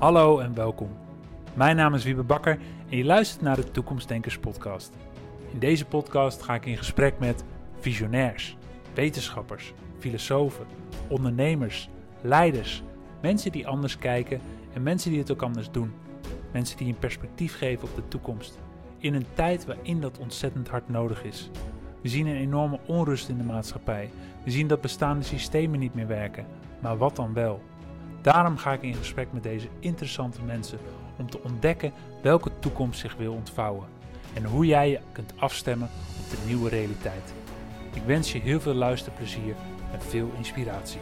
Hallo en welkom. Mijn naam is Wiebe Bakker en je luistert naar de Toekomstdenkers podcast. In deze podcast ga ik in gesprek met visionairs, wetenschappers, filosofen, ondernemers, leiders, mensen die anders kijken en mensen die het ook anders doen. Mensen die een perspectief geven op de toekomst. In een tijd waarin dat ontzettend hard nodig is. We zien een enorme onrust in de maatschappij. We zien dat bestaande systemen niet meer werken. Maar wat dan wel? Daarom ga ik in gesprek met deze interessante mensen om te ontdekken welke toekomst zich wil ontvouwen en hoe jij je kunt afstemmen op de nieuwe realiteit. Ik wens je heel veel luisterplezier en veel inspiratie.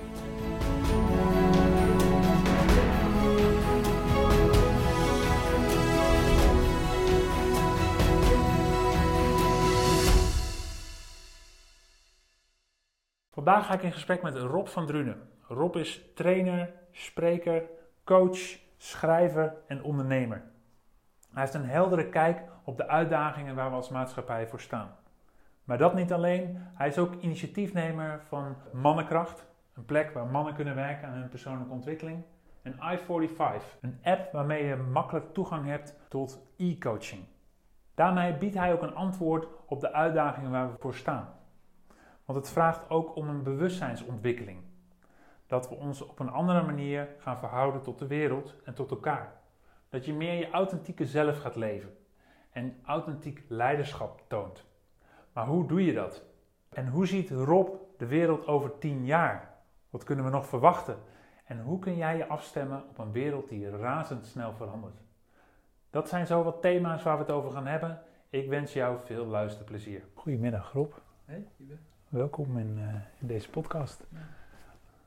Vandaag ga ik in gesprek met Rob van Drunen. Rob is trainer, spreker, coach, schrijver en ondernemer. Hij heeft een heldere kijk op de uitdagingen waar we als maatschappij voor staan. Maar dat niet alleen, hij is ook initiatiefnemer van Mannenkracht, een plek waar mannen kunnen werken aan hun persoonlijke ontwikkeling. En I45, een app waarmee je makkelijk toegang hebt tot e-coaching. Daarmee biedt hij ook een antwoord op de uitdagingen waar we voor staan. Want het vraagt ook om een bewustzijnsontwikkeling. Dat we ons op een andere manier gaan verhouden tot de wereld en tot elkaar. Dat je meer je authentieke zelf gaat leven en authentiek leiderschap toont. Maar hoe doe je dat? En hoe ziet Rob de wereld over tien jaar? Wat kunnen we nog verwachten? En hoe kun jij je afstemmen op een wereld die razendsnel verandert? Dat zijn zo wat thema's waar we het over gaan hebben. Ik wens jou veel luisterplezier. Goedemiddag Rob. Hey, Ibe. Welkom in, uh, in deze podcast.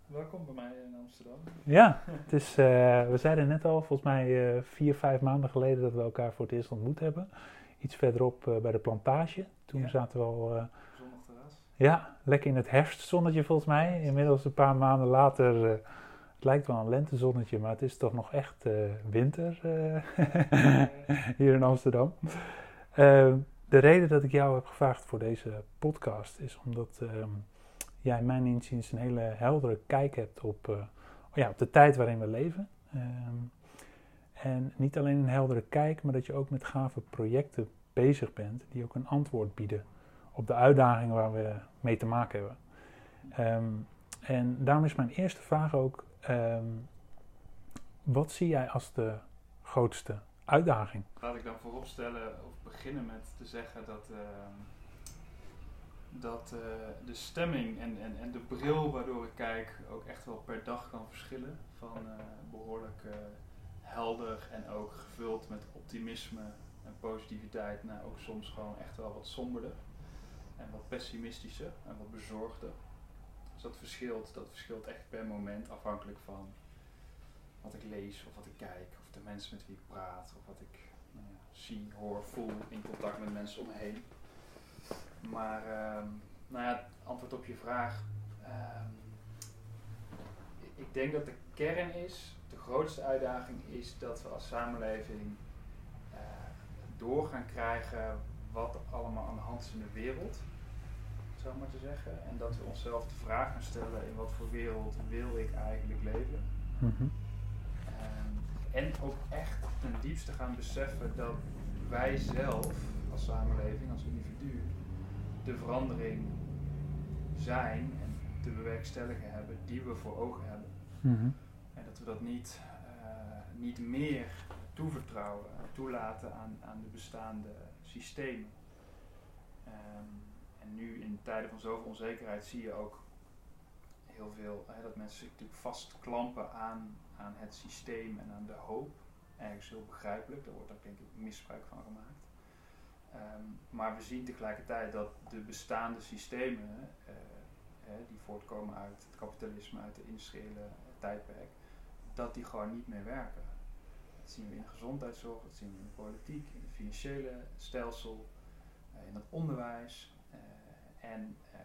Welkom bij mij in Amsterdam. Ja, het is, uh, we zeiden net al, volgens mij uh, vier, vijf maanden geleden dat we elkaar voor het eerst ontmoet hebben. Iets verderop bij de plantage. Toen Ja. zaten we al. Ja, lekker in het herfstzonnetje volgens mij. Inmiddels een paar maanden later, eh, het lijkt wel een lentezonnetje, maar het is toch nog echt eh, winter eh, hier in Amsterdam. De reden dat ik jou heb gevraagd voor deze podcast is omdat ehm, jij mijn inziens een hele heldere kijk hebt op, eh, ja, op de tijd waarin we leven. Ehm, en niet alleen een heldere kijk, maar dat je ook met gave projecten bezig bent die ook een antwoord bieden op de uitdagingen waar we mee te maken hebben. Ehm, en daarom is mijn eerste vraag ook: wat zie jij als de grootste uitdaging? Laat ik dan vooropstellen of beginnen met te zeggen dat, ehm, dat eh, de stemming en, en, en de bril waardoor ik kijk ook echt wel per dag kan verschillen. Van eh, behoorlijk eh, helder en ook gevuld met optimisme en positiviteit naar ook soms gewoon echt wel wat somberder. En wat pessimistischer en wat bezorgder. Dus dat verschilt, dat verschilt echt per moment afhankelijk van wat ik lees of wat ik kijk de mensen met wie ik praat of wat ik nou ja, zie, hoor, voel in contact met mensen om me heen. Maar ehm, nou ja, antwoord op je vraag. ehm, ik- denk dat de kern is, de grootste uitdaging is dat we als samenleving eh, door gaan krijgen wat er allemaal aan de hand is in de wereld, ik maar te zeggen. En dat we onszelf de vraag gaan stellen in wat voor wereld wil ik eigenlijk leven. Ehm, en ook echt ten diepste gaan beseffen dat wij zelf als samenleving, als individu, de verandering zijn en te bewerkstelligen hebben die we voor ogen hebben. Mhm. En dat we dat niet, eh, niet meer toevertrouwen, toelaten aan, aan de bestaande systemen. Ehm, en nu in tijden van zoveel onzekerheid zie je ook heel veel hè, dat mensen zich natuurlijk vastklampen aan, aan het systeem en aan de hoop. Ergens heel begrijpelijk, daar wordt ook denk ik misbruik van gemaakt. Ehm, maar we zien tegelijkertijd dat de bestaande systemen, eh, die voortkomen uit het kapitalisme, uit de industriële tijdperk, dat die gewoon niet meer werken. Dat zien we in de gezondheidszorg, dat zien we in de politiek, in het financiële stelsel, eh, in het onderwijs. eh, en eh,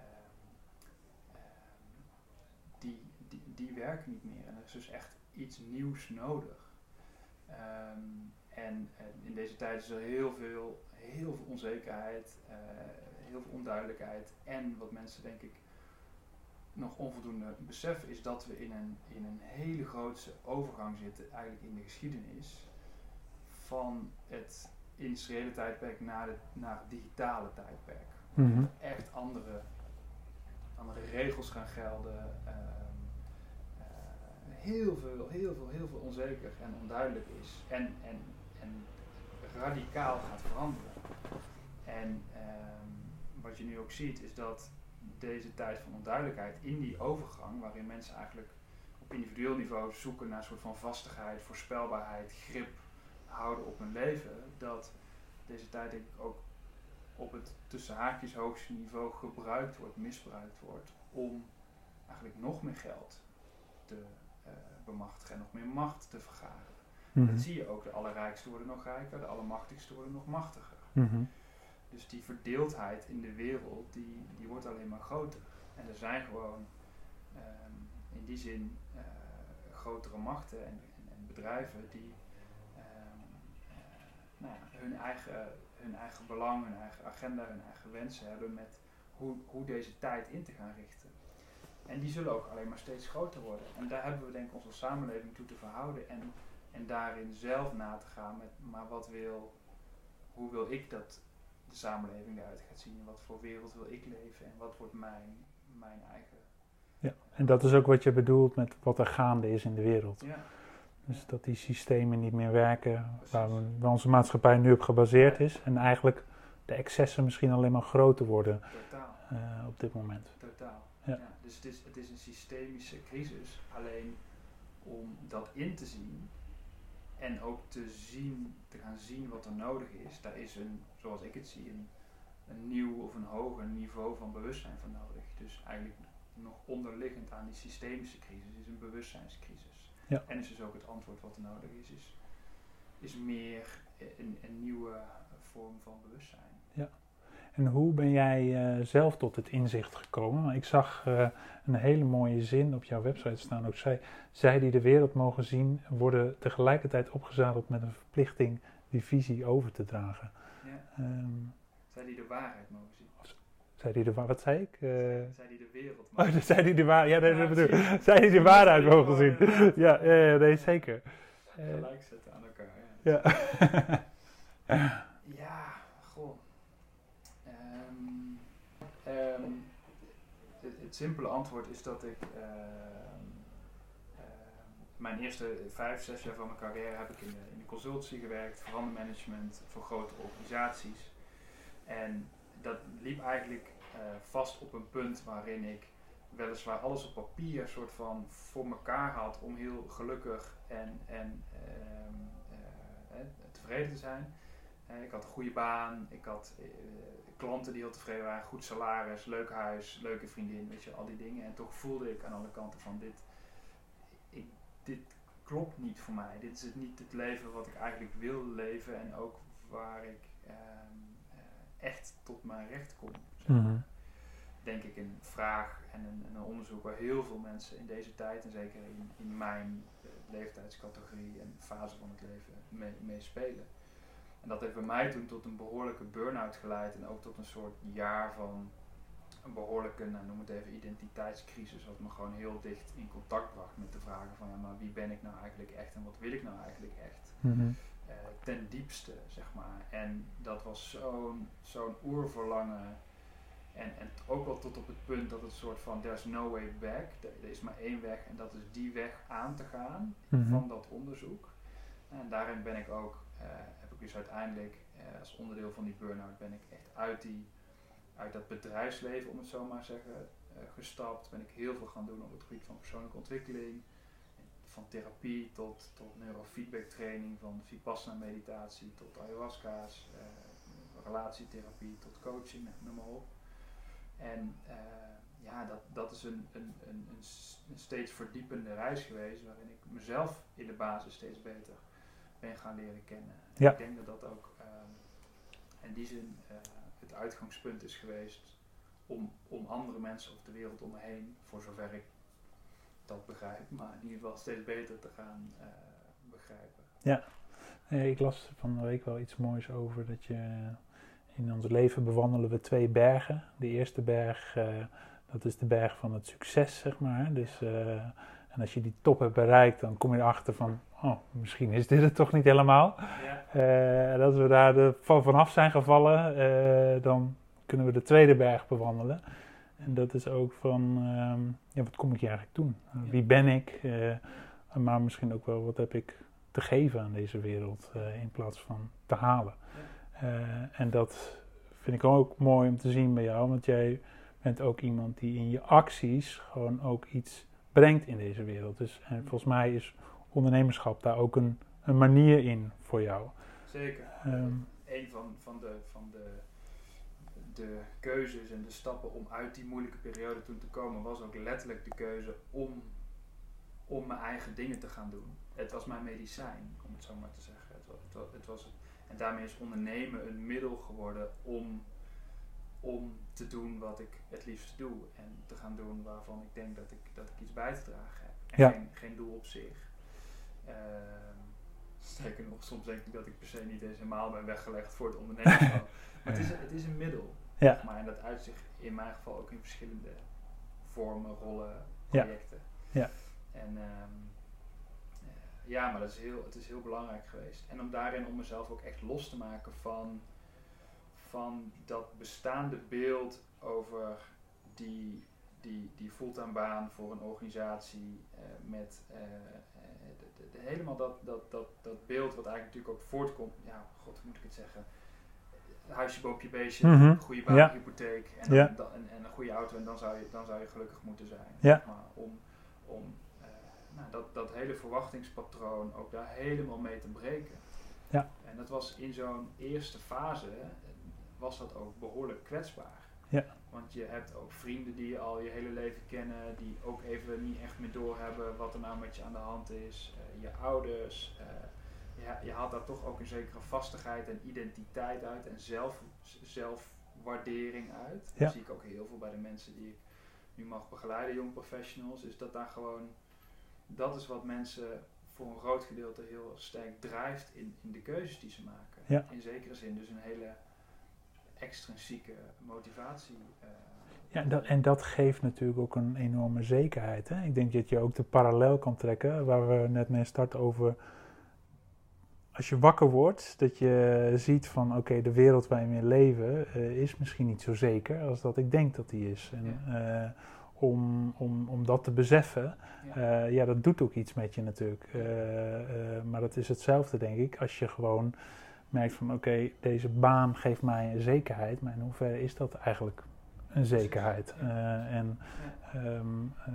eh, die, die, die werken niet meer. En er is dus echt iets nieuws nodig. Ehm, en in deze tijd is er heel veel, heel veel onzekerheid, eh, heel veel onduidelijkheid. En wat mensen denk ik nog onvoldoende beseffen is dat we in een, in een hele grootse overgang zitten, eigenlijk in de geschiedenis, van het industriële tijdperk naar, de, naar het digitale tijdperk. Mhm. Echt andere, andere regels gaan gelden. eh, heel, veel, heel, veel, heel veel onzeker en onduidelijk is. En, en, en radicaal gaat veranderen. En ehm, wat je nu ook ziet is dat deze tijd van onduidelijkheid in die overgang, waarin mensen eigenlijk op individueel niveau zoeken naar een soort van vastigheid, voorspelbaarheid, grip houden op hun leven, dat deze tijd denk ik ook op het tussen haakjes hoogste niveau gebruikt wordt, misbruikt wordt, om eigenlijk nog meer geld te bemachtigen en nog meer macht te vergaren. Mhm. Dat zie je ook, de allerrijksten worden nog rijker, de allermachtigsten worden nog machtiger. Mhm. Dus die verdeeldheid in de wereld, die, die wordt alleen maar groter. En er zijn gewoon ehm, in die zin eh, grotere machten en, en, en bedrijven die ehm, eh, nou ja, hun, eigen, hun eigen belang, hun eigen agenda, hun eigen wensen hebben met hoe, hoe deze tijd in te gaan richten. En die zullen ook alleen maar steeds groter worden. En daar hebben we denk ik onze samenleving toe te verhouden en, en daarin zelf na te gaan met, maar wat wil, hoe wil ik dat de samenleving eruit gaat zien? Wat voor wereld wil ik leven en wat wordt mijn, mijn eigen... Ja, en dat is ook wat je bedoelt met wat er gaande is in de wereld. Ja, Dus dat die systemen niet meer werken waar, we, waar onze maatschappij nu op gebaseerd is. En eigenlijk de excessen misschien alleen maar groter worden totaal. eh, op dit moment. Totaal. Ja. dus het is, het is een systemische crisis. Alleen om dat in te zien en ook te zien, te gaan zien wat er nodig is, daar is een, zoals ik het zie, een, een nieuw of een hoger niveau van bewustzijn voor nodig. Dus eigenlijk nog onderliggend aan die systemische crisis is een bewustzijnscrisis. Ja. En is dus ook het antwoord wat er nodig is, is, is meer een, een nieuwe vorm van bewustzijn. En hoe ben jij eh, zelf tot het inzicht gekomen? Ik zag eh, een hele mooie zin op jouw website staan. Ook zij, zij die de wereld mogen zien, worden tegelijkertijd opgezadeld met een verplichting die visie over te dragen. Ja. Ehm, Zij die de waarheid mogen zien. zij die de wa- wat zei ik? Eh, Zij die de wereld oh, mogen dat zij die de waar, ja, nee, Ja, dat bedoel ik. Zij die de waarheid mogen zien. Ja, ja, nee, zeker. Gelijk zetten aan elkaar. Ja, het, simpele antwoord is dat ik ehm, ehm, mijn eerste vijf, zes jaar van mijn carrière heb ik in de, in de consultancy gewerkt, verandermanagement voor grote organisaties. En dat liep eigenlijk eh, vast op een punt waarin ik weliswaar alles op papier soort van voor elkaar had om heel gelukkig en, en ehm, eh, eh, tevreden te zijn. Ik had een goede baan, ik had eh, klanten die heel tevreden waren, goed salaris, leuk huis, leuke vriendin, weet je, al die dingen. En toch voelde ik aan alle kanten van dit, ik, dit klopt niet voor mij. Dit is het niet het leven wat ik eigenlijk wil leven en ook waar ik ehm, eh, echt tot mijn recht kom. zeg maar. Mhm. Denk ik een vraag en een, en een onderzoek waar heel veel mensen in deze tijd en zeker in, in mijn eh, leeftijdscategorie en fase van het leven mee, mee spelen. En dat heeft bij mij toen tot een behoorlijke burn-out geleid en ook tot een soort jaar van een behoorlijke, nou, noem het even, identiteitscrisis. Wat me gewoon heel dicht in contact bracht met de vragen van ja, maar wie ben ik nou eigenlijk echt en wat wil ik nou eigenlijk echt? Mhm. eh, ten diepste, zeg maar. En dat was zo'n zo'n oerverlangen. En, en ook wel tot op het punt dat het soort van there's no way back. Er, er is maar één weg en dat is die weg aan te gaan Mhm. van dat onderzoek. En daarin ben ik ook, eh, dus uiteindelijk eh, als onderdeel van die burn-out ben ik echt uit, die, uit dat bedrijfsleven, om het zo maar zeggen, eh, gestapt. Ben ik heel veel gaan doen op het gebied van persoonlijke ontwikkeling. Van therapie tot, tot neurofeedback training, van vipassana meditatie tot ayahuasca's, eh, relatietherapie tot coaching, noem maar op. En ja, dat, dat is een, een, een, een steeds verdiepende reis geweest, waarin ik mezelf in de basis steeds beter ben gaan leren kennen. En Ja. Ik denk dat dat ook ehm, in die zin eh, het uitgangspunt is geweest om, om andere mensen op de wereld om me heen, voor zover ik dat begrijp, maar in ieder geval steeds beter te gaan eh, begrijpen. Eh, Ik las van de week wel iets moois over dat je in ons leven bewandelen we twee bergen. De eerste berg, dat is de berg van het succes, zeg maar. Dus, en als je die top hebt bereikt, dan kom je erachter van, oh, misschien is dit het toch niet helemaal. Ja. Eh, en als we daar de, van, vanaf zijn gevallen, eh, dan kunnen we de tweede berg bewandelen. En dat is ook van, ehm, ja, wat kom ik hier eigenlijk doen? Wie ben ik? Eh, maar misschien ook wel, wat heb ik te geven aan deze wereld eh, in plaats van te halen? Eh, en dat vind ik ook mooi om te zien bij jou, want jij bent ook iemand die in je acties gewoon ook iets brengt in deze wereld. Dus en volgens mij is ondernemerschap daar ook een, een manier in voor jou. Zeker. Ehm, een van, van, de, van de, de keuzes en de stappen om uit die moeilijke periode toen te komen, was ook letterlijk de keuze om, om mijn eigen dingen te gaan doen. Het was mijn medicijn, om het zo maar te zeggen. Het was, het was, het was, en daarmee is ondernemen een middel geworden om, om te doen wat ik het liefst doe. En te gaan doen waarvan ik denk dat ik, dat ik iets bij te dragen heb. En Ja. geen, geen doel op zich. Ehm, sterker nog, soms denk ik dat ik per se niet eens helemaal ben weggelegd voor het ondernemerschap. maar het is, het is een middel. Ja. Maar en dat uit zich in mijn geval ook in verschillende vormen, rollen, Ja. projecten. Ja. En ehm, eh, ja, maar dat is heel, het is heel belangrijk geweest. En om daarin om mezelf ook echt los te maken van, van dat bestaande beeld over die, die, die fulltime baan voor een organisatie eh, met eh, eh, de, de- de- helemaal dat, dat, dat, dat beeld wat eigenlijk natuurlijk ook voortkomt. Ja, god, hoe moet ik het zeggen? Huisje, boompje, beestje, Mhm. goede baan, Ja. hypotheek en, Ja. dan, en, en een goede auto en dan zou je, dan zou je gelukkig moeten zijn. Ja. Maar om om nou, dat, dat hele verwachtingspatroon ook daar helemaal mee te breken. Ja. En dat was in zo'n eerste fase, was dat ook behoorlijk kwetsbaar. Ja. Want je hebt ook vrienden die je al je hele leven kennen, die ook even niet echt meer doorhebben wat er nou met je aan de hand is. Eh, je ouders. eh, je, je haalt daar toch ook een zekere vastigheid en identiteit uit en zelf, zelfwaardering uit. Ja. Dat zie ik ook heel veel bij de mensen die ik nu mag begeleiden, jong professionals, is dat daar gewoon, dat is wat mensen voor een groot gedeelte heel sterk drijft in, in de keuzes die ze maken. Ja. In zekere zin dus een hele extrinsieke motivatie. eh, Ja, en dat, en dat geeft natuurlijk ook een enorme zekerheid. Hè? Ik denk dat je ook de parallel kan trekken waar we net mee starten over. Als je wakker wordt, dat je ziet van oké, de wereld waarin we leven eh, is misschien niet zo zeker als dat ik denk dat die is. En eh, om, om, om dat te beseffen, ja. ja, dat doet ook iets met je natuurlijk. Maar dat is hetzelfde, denk ik, als je gewoon merkt van oké, deze baan geeft mij een zekerheid, maar in hoeverre is dat eigenlijk een zekerheid? Eh, en Ja. ehm, eh,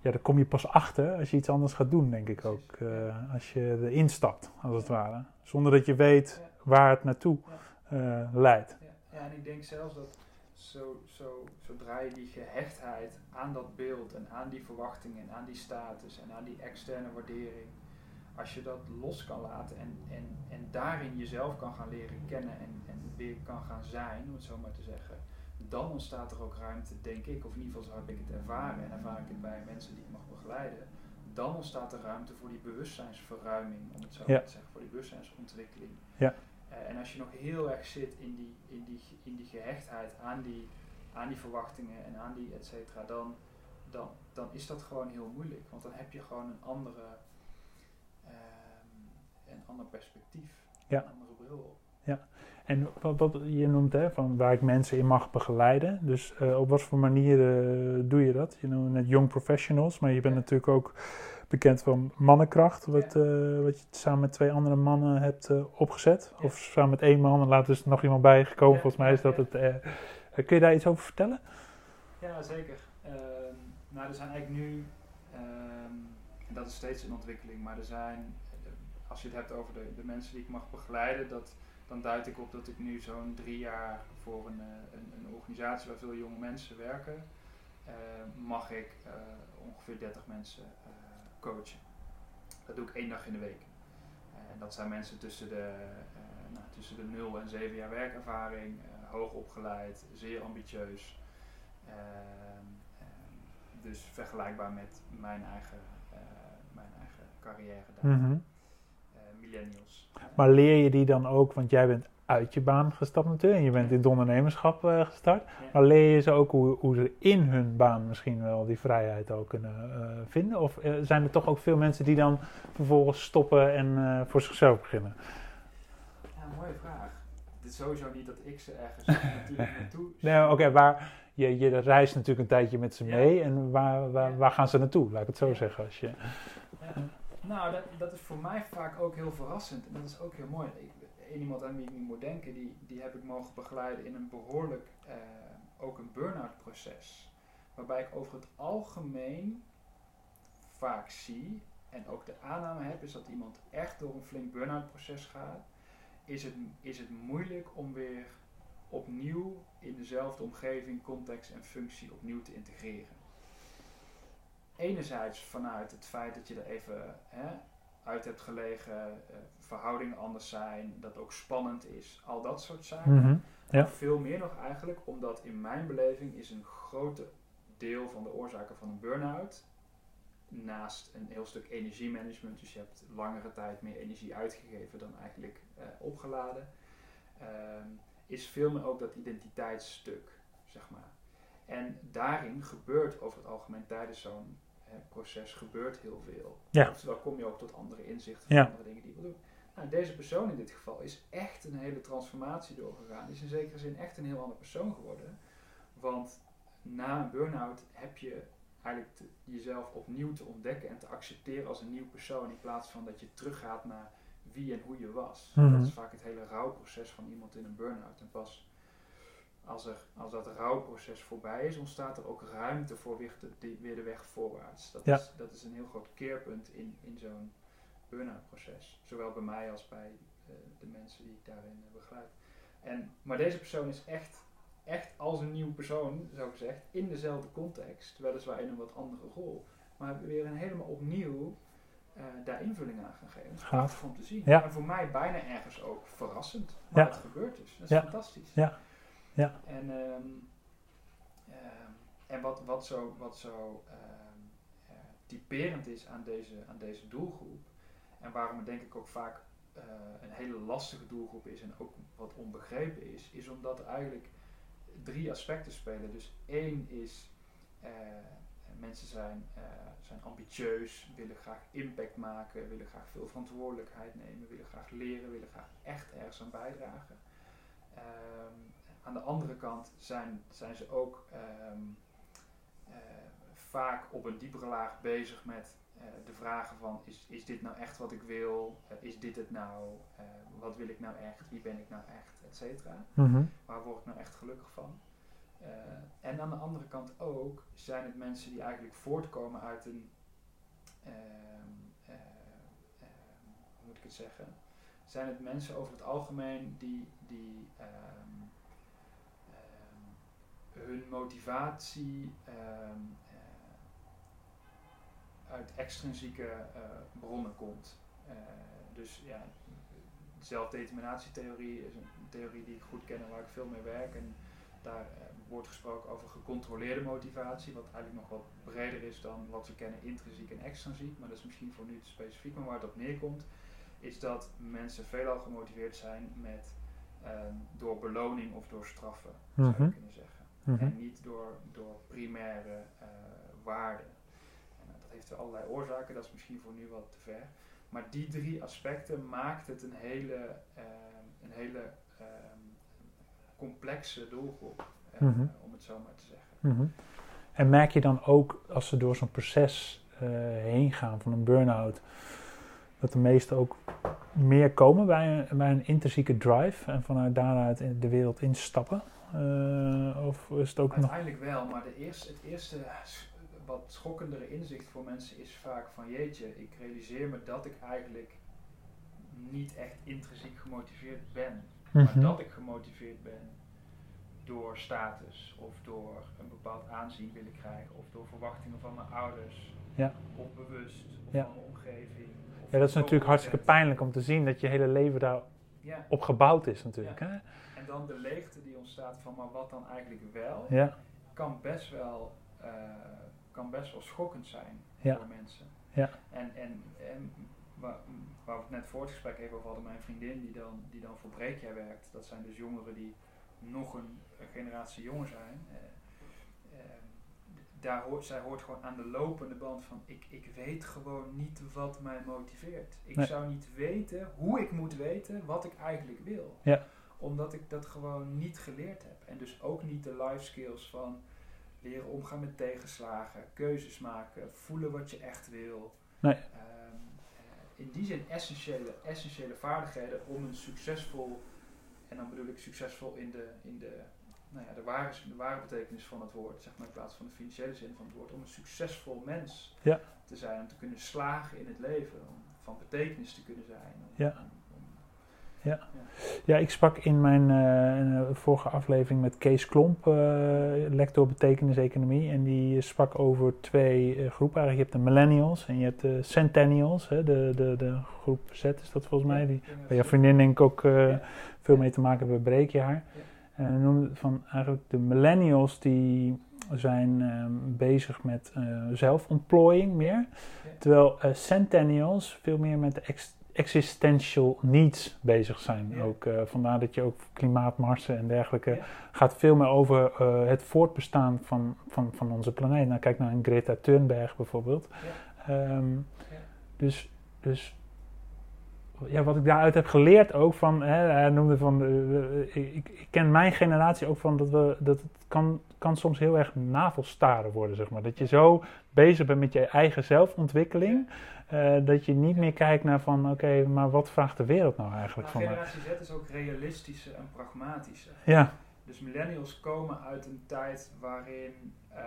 ja, daar kom je pas achter als je iets anders gaat doen, denk ik ook. Eh, als je erin stapt, als het ware. Zonder dat je weet waar het naartoe leidt. Ja, ja, en ik denk zelfs dat zo, zo, zodra je die gehechtheid aan dat beeld en aan die verwachtingen en aan die status en aan die externe waardering, als je dat los kan laten en, en, en daarin jezelf kan gaan leren kennen en, en weer kan gaan zijn, om het zo maar te zeggen, dan ontstaat er ook ruimte, denk ik, of in ieder geval zo heb ik het ervaren en ervaar ik het bij mensen die ik mag begeleiden, dan ontstaat er ruimte voor die bewustzijnsverruiming, om het zo Ja. maar te zeggen, voor die bewustzijnsontwikkeling. Ja. Eh, en als je nog heel erg zit in die, in die, in die gehechtheid aan die, aan die verwachtingen en aan die et cetera, dan, dan, dan is dat gewoon heel moeilijk. Want dan heb je gewoon een andere, ander perspectief, Ja. een andere bril op. En wat, wat je noemt, hè, van waar ik mensen in mag begeleiden. Dus eh, op wat voor manier eh, doe je dat? Je noemt net young professionals, maar je bent Ja. natuurlijk ook bekend van mannenkracht. Wat, Ja. eh, wat je samen met twee andere mannen hebt opgezet. Ja. Of samen met één man en later is er nog iemand bijgekomen. Ja, Volgens mij is ja, dat ja. het... kun je daar iets over vertellen? Ja, zeker. Ehm, nou, er zijn eigenlijk nu, ehm, dat is steeds in ontwikkeling, maar er zijn, als je het hebt over de, de mensen die ik mag begeleiden, dat, dan duid ik op dat ik nu zo'n drie jaar voor een, eh, een, een organisatie waar veel jonge mensen werken, eh, mag ik eh, ongeveer 30 mensen coachen. Dat doe ik één dag in de week. En dat zijn mensen tussen de, nou, tussen de 0 en 7 jaar werkervaring, hoog opgeleid, zeer ambitieus. Ehm, ehm, dus vergelijkbaar met mijn eigen, mijn eigen carrière daar. Mhm. Millennials. Maar leer je die dan ook, want jij bent uit je baan gestapt natuurlijk. En je bent in het ondernemerschap eh, gestart. Ja. Maar leer je ze ook hoe, hoe ze in hun baan misschien wel die vrijheid ook kunnen eh, vinden? Of eh, zijn er toch ook veel mensen die dan vervolgens stoppen en eh, voor zichzelf beginnen? Ja, mooie vraag. Het is sowieso niet dat ik ze ergens natuurlijk naartoe Nee, oké, waar je, je reist natuurlijk een tijdje met ze Ja. mee. En waar, waar, waar gaan ze naartoe? Laat ik het zo Ja. zeggen. Als je, Ja. Nou, dat, dat is voor mij vaak ook heel verrassend. En dat is ook heel mooi. Ik, iemand aan wie ik nu moet denken, die, die heb ik mogen begeleiden in een behoorlijk, eh, ook een burn-out proces. Waarbij ik over het algemeen vaak zie, en ook de aanname heb, is dat iemand echt door een flink burn-out proces gaat. Is het, is het moeilijk om weer opnieuw in dezelfde omgeving, context en functie opnieuw te integreren enerzijds vanuit het feit dat je er even hè, uit hebt gelegen, eh, verhoudingen anders zijn, dat ook spannend is, al dat soort zaken. Mhm. Ja. Maar veel meer nog eigenlijk, omdat in mijn beleving is een grote deel van de oorzaken van een burn-out, naast een heel stuk energiemanagement, dus je hebt langere tijd meer energie uitgegeven dan eigenlijk eh, opgeladen, ehm, is veel meer ook dat identiteitsstuk, zeg maar. En daarin gebeurt over het algemeen tijdens zo'n proces gebeurt heel veel. Ja. Kom je ook tot andere inzichten van Ja. andere dingen die je wil doen. Nou, deze persoon in dit geval is echt een hele transformatie doorgegaan. Is in zekere zin echt een heel ander persoon geworden. Want na een burn-out heb je eigenlijk te- jezelf opnieuw te ontdekken en te accepteren als een nieuw persoon. In plaats van dat je teruggaat naar wie en hoe je was. Mhm. Dat is vaak het hele rouwproces van iemand in een burn-out. En pas als, er, als dat rouwproces voorbij is, ontstaat er ook ruimte voor weer de, die- weer de weg voorwaarts. Dat, Ja. is, dat is een heel groot keerpunt in, in zo'n burn-out proces. Zowel bij mij als bij eh, de mensen die ik daarin eh, begeleid. En, maar deze persoon is echt, echt als een nieuw persoon, zo gezegd, in dezelfde context, weliswaar in een wat andere rol. Maar weer een helemaal opnieuw eh, daar invulling aan gaan geven. Is Gaaf. om te zien. Ja. En voor mij bijna ergens ook verrassend. Maar Ja. het gebeurt dus. Dat is Ja. fantastisch. Ja. Ja. En, ehm, ehm, en wat, wat zo, wat zo ehm, eh, typerend is aan deze, aan deze doelgroep, en waarom het denk ik ook vaak eh, een hele lastige doelgroep is en ook wat onbegrepen is, is omdat er eigenlijk drie aspecten spelen. Dus één is, eh, mensen zijn, zijn ambitieus, willen graag impact maken, willen graag veel verantwoordelijkheid nemen, willen graag leren, willen graag echt ergens aan bijdragen. Ehm, aan de andere kant zijn, zijn ze ook ehm, eh, vaak op een diepere laag bezig met eh, de vragen van is, is dit nou echt wat ik wil? Eh, is dit het nou? Wat wil ik nou echt? Wie ben ik nou echt? Et cetera. Mhm. Waar word ik nou echt gelukkig van? En aan de andere kant ook zijn het mensen die eigenlijk voortkomen uit een, ehm, eh, ehm, hoe moet ik het zeggen? Zijn het mensen over het algemeen die, die hun motivatie eh, uit extrinsieke eh, bronnen komt. Eh, dus ja, zelfdeterminatietheorie is een theorie die ik goed ken en waar ik veel mee werk. En daar wordt gesproken over gecontroleerde motivatie, wat eigenlijk nog wat breder is dan wat we kennen intrinsiek en extrinsiek. Maar dat is misschien voor nu te specifiek, maar waar het op neerkomt, is dat mensen veelal gemotiveerd zijn met ehm, door beloning of door straffen, zou je Mhm. kunnen zeggen. Mhm. En niet door, door primaire eh, waarden. En, eh, dat heeft allerlei oorzaken, dat is misschien voor nu wat te ver. Maar die drie aspecten maakt het een hele, ehm, een hele ehm, complexe doelgroep, eh, Mhm. om het zo maar te zeggen. Mhm. En merk je dan ook als ze door zo'n proces eh, heen gaan van een burn-out, dat de meesten ook meer komen bij een, bij een intrinsieke drive en vanuit daaruit in de wereld instappen? Eh, of is het ook nog. Uiteindelijk wel, maar de eerste, het eerste wat schokkendere inzicht voor mensen is vaak van jeetje, ik realiseer me dat ik eigenlijk niet echt intrinsiek gemotiveerd ben. Maar Mhm. dat ik gemotiveerd ben door status of door een bepaald aanzien willen krijgen of door verwachtingen van mijn ouders. Ja. Of bewust of Ja. van mijn omgeving. Ja, dat is natuurlijk hartstikke pijnlijk om te zien dat je hele leven daarop Ja, gebouwd is natuurlijk. Ja. Hè? En dan de leegte die ontstaat van maar wat dan eigenlijk wel, Ja, kan best wel, eh, kan best wel schokkend zijn Ja. voor mensen. Ja. En, en, en waar, waar we het net voor het gesprek even over hadden, mijn vriendin die dan, die dan voor Breekjaar werkt. Dat zijn dus jongeren die nog een, generatie jonger zijn. Uh, daar hoort, zij hoort gewoon aan de lopende band van ik, ik weet gewoon niet wat mij motiveert. Ik zou niet weten hoe ik moet weten wat ik eigenlijk wil. Ja. Omdat ik dat gewoon niet geleerd heb. En dus ook niet de life skills van leren omgaan met tegenslagen, keuzes maken, voelen wat je echt wil. Nee. Ehm, eh, in die zin essentiële, essentiële vaardigheden om een succesvol, en dan bedoel ik succesvol in de, in de nou ja, de, ware, de ware betekenis van het woord, zeg maar in plaats van de financiële zin van het woord, om een succesvol mens ja. te zijn, om te kunnen slagen in het leven, om van betekenis te kunnen zijn. ja. Ja. ja. ik sprak in mijn uh, vorige aflevering met Kees Klomp, uh, lector betekenis-economie, en die sprak over twee uh, groepen. Eigenlijk, je hebt de millennials en je hebt de centennials, hè, de, de, de groep Z is dat volgens mij, die, waar je vriendin denk ik ook veel mee te maken hebben bij Breekjaar. Ja. Noemde van eigenlijk de millennials die zijn uh, bezig met zelfontplooiing meer. Terwijl centennials veel meer met de ex existential needs bezig zijn. Ja. Ook, vandaar dat je ook klimaatmarsen en dergelijke ja. gaat veel meer over het voortbestaan van, van, van onze planeet. Nou, kijk naar een Greta Thunberg bijvoorbeeld. Um, dus, dus ja, wat ik daaruit heb geleerd ook van, hè, hij noemde van, uh, ik, ik, ken mijn generatie ook van dat we, dat het kan, kan soms heel erg navelstaren worden, zeg maar. Dat je zo bezig bent met je eigen zelfontwikkeling, uh, dat je niet meer kijkt naar van, oké, okay, maar wat vraagt de wereld nou eigenlijk nou, van generatie Z is ook realistische en pragmatische. Ja. Dus millennials komen uit een tijd waarin uh,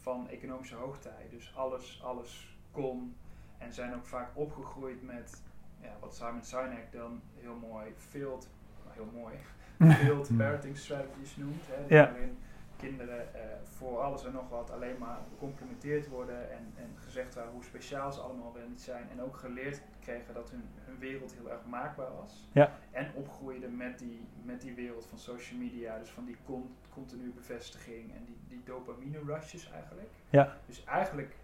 van economische hoogtij, dus alles, alles kon en zijn ook vaak opgegroeid met ja, wat Simon Sinek dan heel mooi field, heel mooi, field parenting strategies noemt. Hè, ja. Waarin kinderen uh, voor alles en nog wat alleen maar gecomplimenteerd worden en, en gezegd worden hoe speciaal ze allemaal wel niet zijn. En ook geleerd kregen dat hun, hun wereld heel erg maakbaar was. Ja. En opgroeiden met die, met die wereld van social media, dus van die con, continue bevestiging en die, die dopamine rushes eigenlijk. Ja. Dus eigenlijk,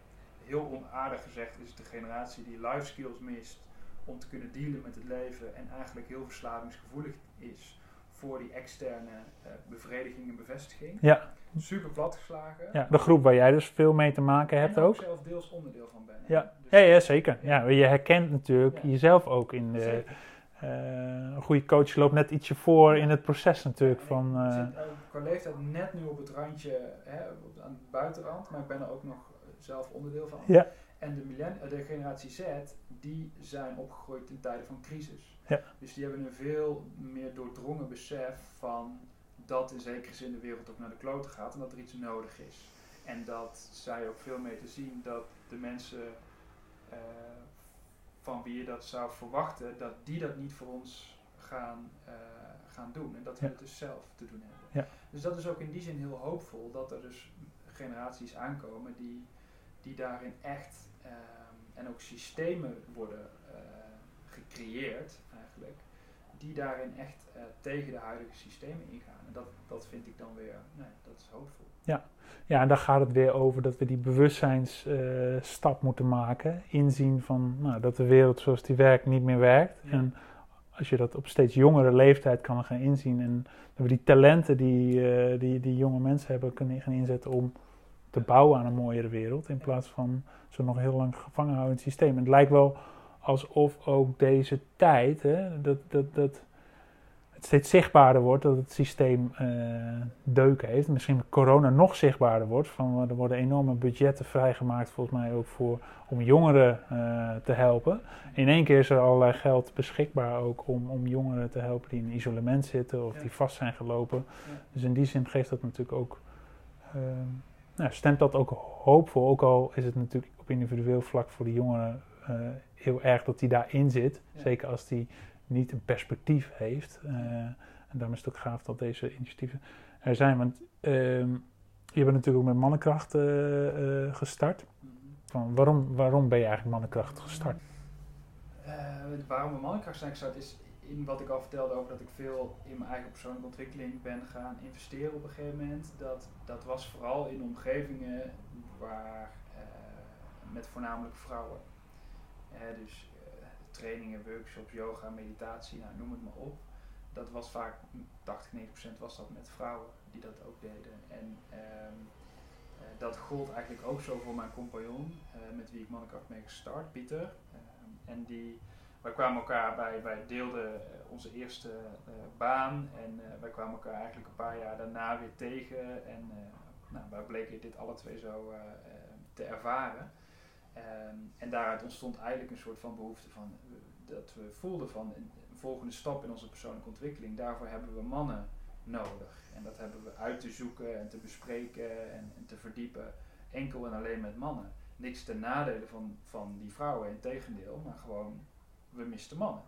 heel onaardig gezegd, is het de generatie die life skills mist om te kunnen dealen met het leven en eigenlijk heel verslavingsgevoelig is voor die externe uh, bevrediging en bevestiging. Ja. Super platgeslagen. Ja, de groep waar jij dus veel mee te maken hebt en ook. zelf deels onderdeel van ben. Ja, dus ja, ja, zeker. Ja. je herkent natuurlijk Ja. jezelf ook in de... eh, een goede coach loopt net ietsje voor in het proces natuurlijk Ja, van... ik eh, zit qua leeftijd net nu op het randje, hè, aan het buitenrand, maar ik ben er ook nog zelf onderdeel van. Ja. En de, eh, de generatie Z, die zijn opgegroeid in tijden van crisis. Ja. Dus die hebben een veel meer doordrongen besef van dat in zekere zin de wereld ook naar de kloten gaat en dat er iets nodig is. En dat zij ook veel meer te zien dat de mensen eh, van wie je dat zou verwachten, dat die dat niet voor ons gaan, eh, gaan doen. En dat we Ja. het dus zelf te doen hebben. Ja. Dus dat is ook in die zin heel hoopvol dat er dus generaties aankomen die, die daarin echt ehm, en ook systemen worden eh, gecreëerd eigenlijk, die daarin echt eh, tegen de huidige systemen ingaan. En dat, dat vind ik dan weer, nee, dat is hoopvol. Ja, en daar gaat het weer over dat we die bewustzijnsstap moeten maken. Inzien van nou, dat de wereld zoals die werkt niet meer werkt. Ja. En als je dat op steeds jongere leeftijd kan gaan inzien. En dat we die talenten die, eh, die, die jonge mensen hebben kunnen gaan inzetten om te bouwen aan een mooiere wereld. In plaats van ze nog heel lang gevangen houden in het systeem. En het lijkt wel alsof ook deze tijd, hè, dat, dat, dat het steeds zichtbaarder wordt dat het systeem eh deuk heeft. Misschien met corona nog zichtbaarder wordt. Van, er worden enorme budgetten vrijgemaakt, volgens mij ook voor, om jongeren eh, te helpen. In één keer is er allerlei geld beschikbaar ook om, om jongeren te helpen die in isolement zitten of Ja. die vast zijn gelopen. Ja. Dus in die zin geeft dat natuurlijk ook, eh, nou, stemt dat ook hoopvol. Ook al is het natuurlijk op individueel vlak voor de jongeren eh, heel erg dat die daarin zit. Ja. Zeker als die niet een perspectief heeft. Eh, en daarom is het ook gaaf dat deze initiatieven er zijn. Want ehm, je bent natuurlijk ook met mannenkracht eh, eh, gestart. Mhm. Van waarom, waarom ben je eigenlijk mannenkracht gestart? Waarom een mannenkracht zijn gestart is in wat ik al vertelde over dat ik veel in mijn eigen persoonlijke ontwikkeling ben gaan investeren op een gegeven moment. Dat, dat was vooral in omgevingen waar, met voornamelijk vrouwen. Dus eh, trainingen, workshops, yoga, meditatie, nou, noem het maar op. Dat was vaak, 80, 90% was dat met vrouwen die dat ook deden. En ehm, eh, dat gold eigenlijk ook zo voor mijn compagnon, eh, met wie ik Mannenkracht mee gestart, Pieter. Ehm, en die, wij kwamen elkaar bij, wij deelden onze eerste baan en wij kwamen elkaar eigenlijk een paar jaar daarna weer tegen. En nou, wij bleken dit alle twee zo te ervaren. Ehm, en daaruit ontstond eigenlijk een soort van behoefte van dat we voelden van een volgende stap in onze persoonlijke ontwikkeling. Daarvoor hebben we mannen nodig. En dat hebben we uit te zoeken en te bespreken en, te verdiepen. Enkel en alleen met mannen. Niks ten nadele van, van die vrouwen, in tegendeel, maar gewoon, we misten mannen.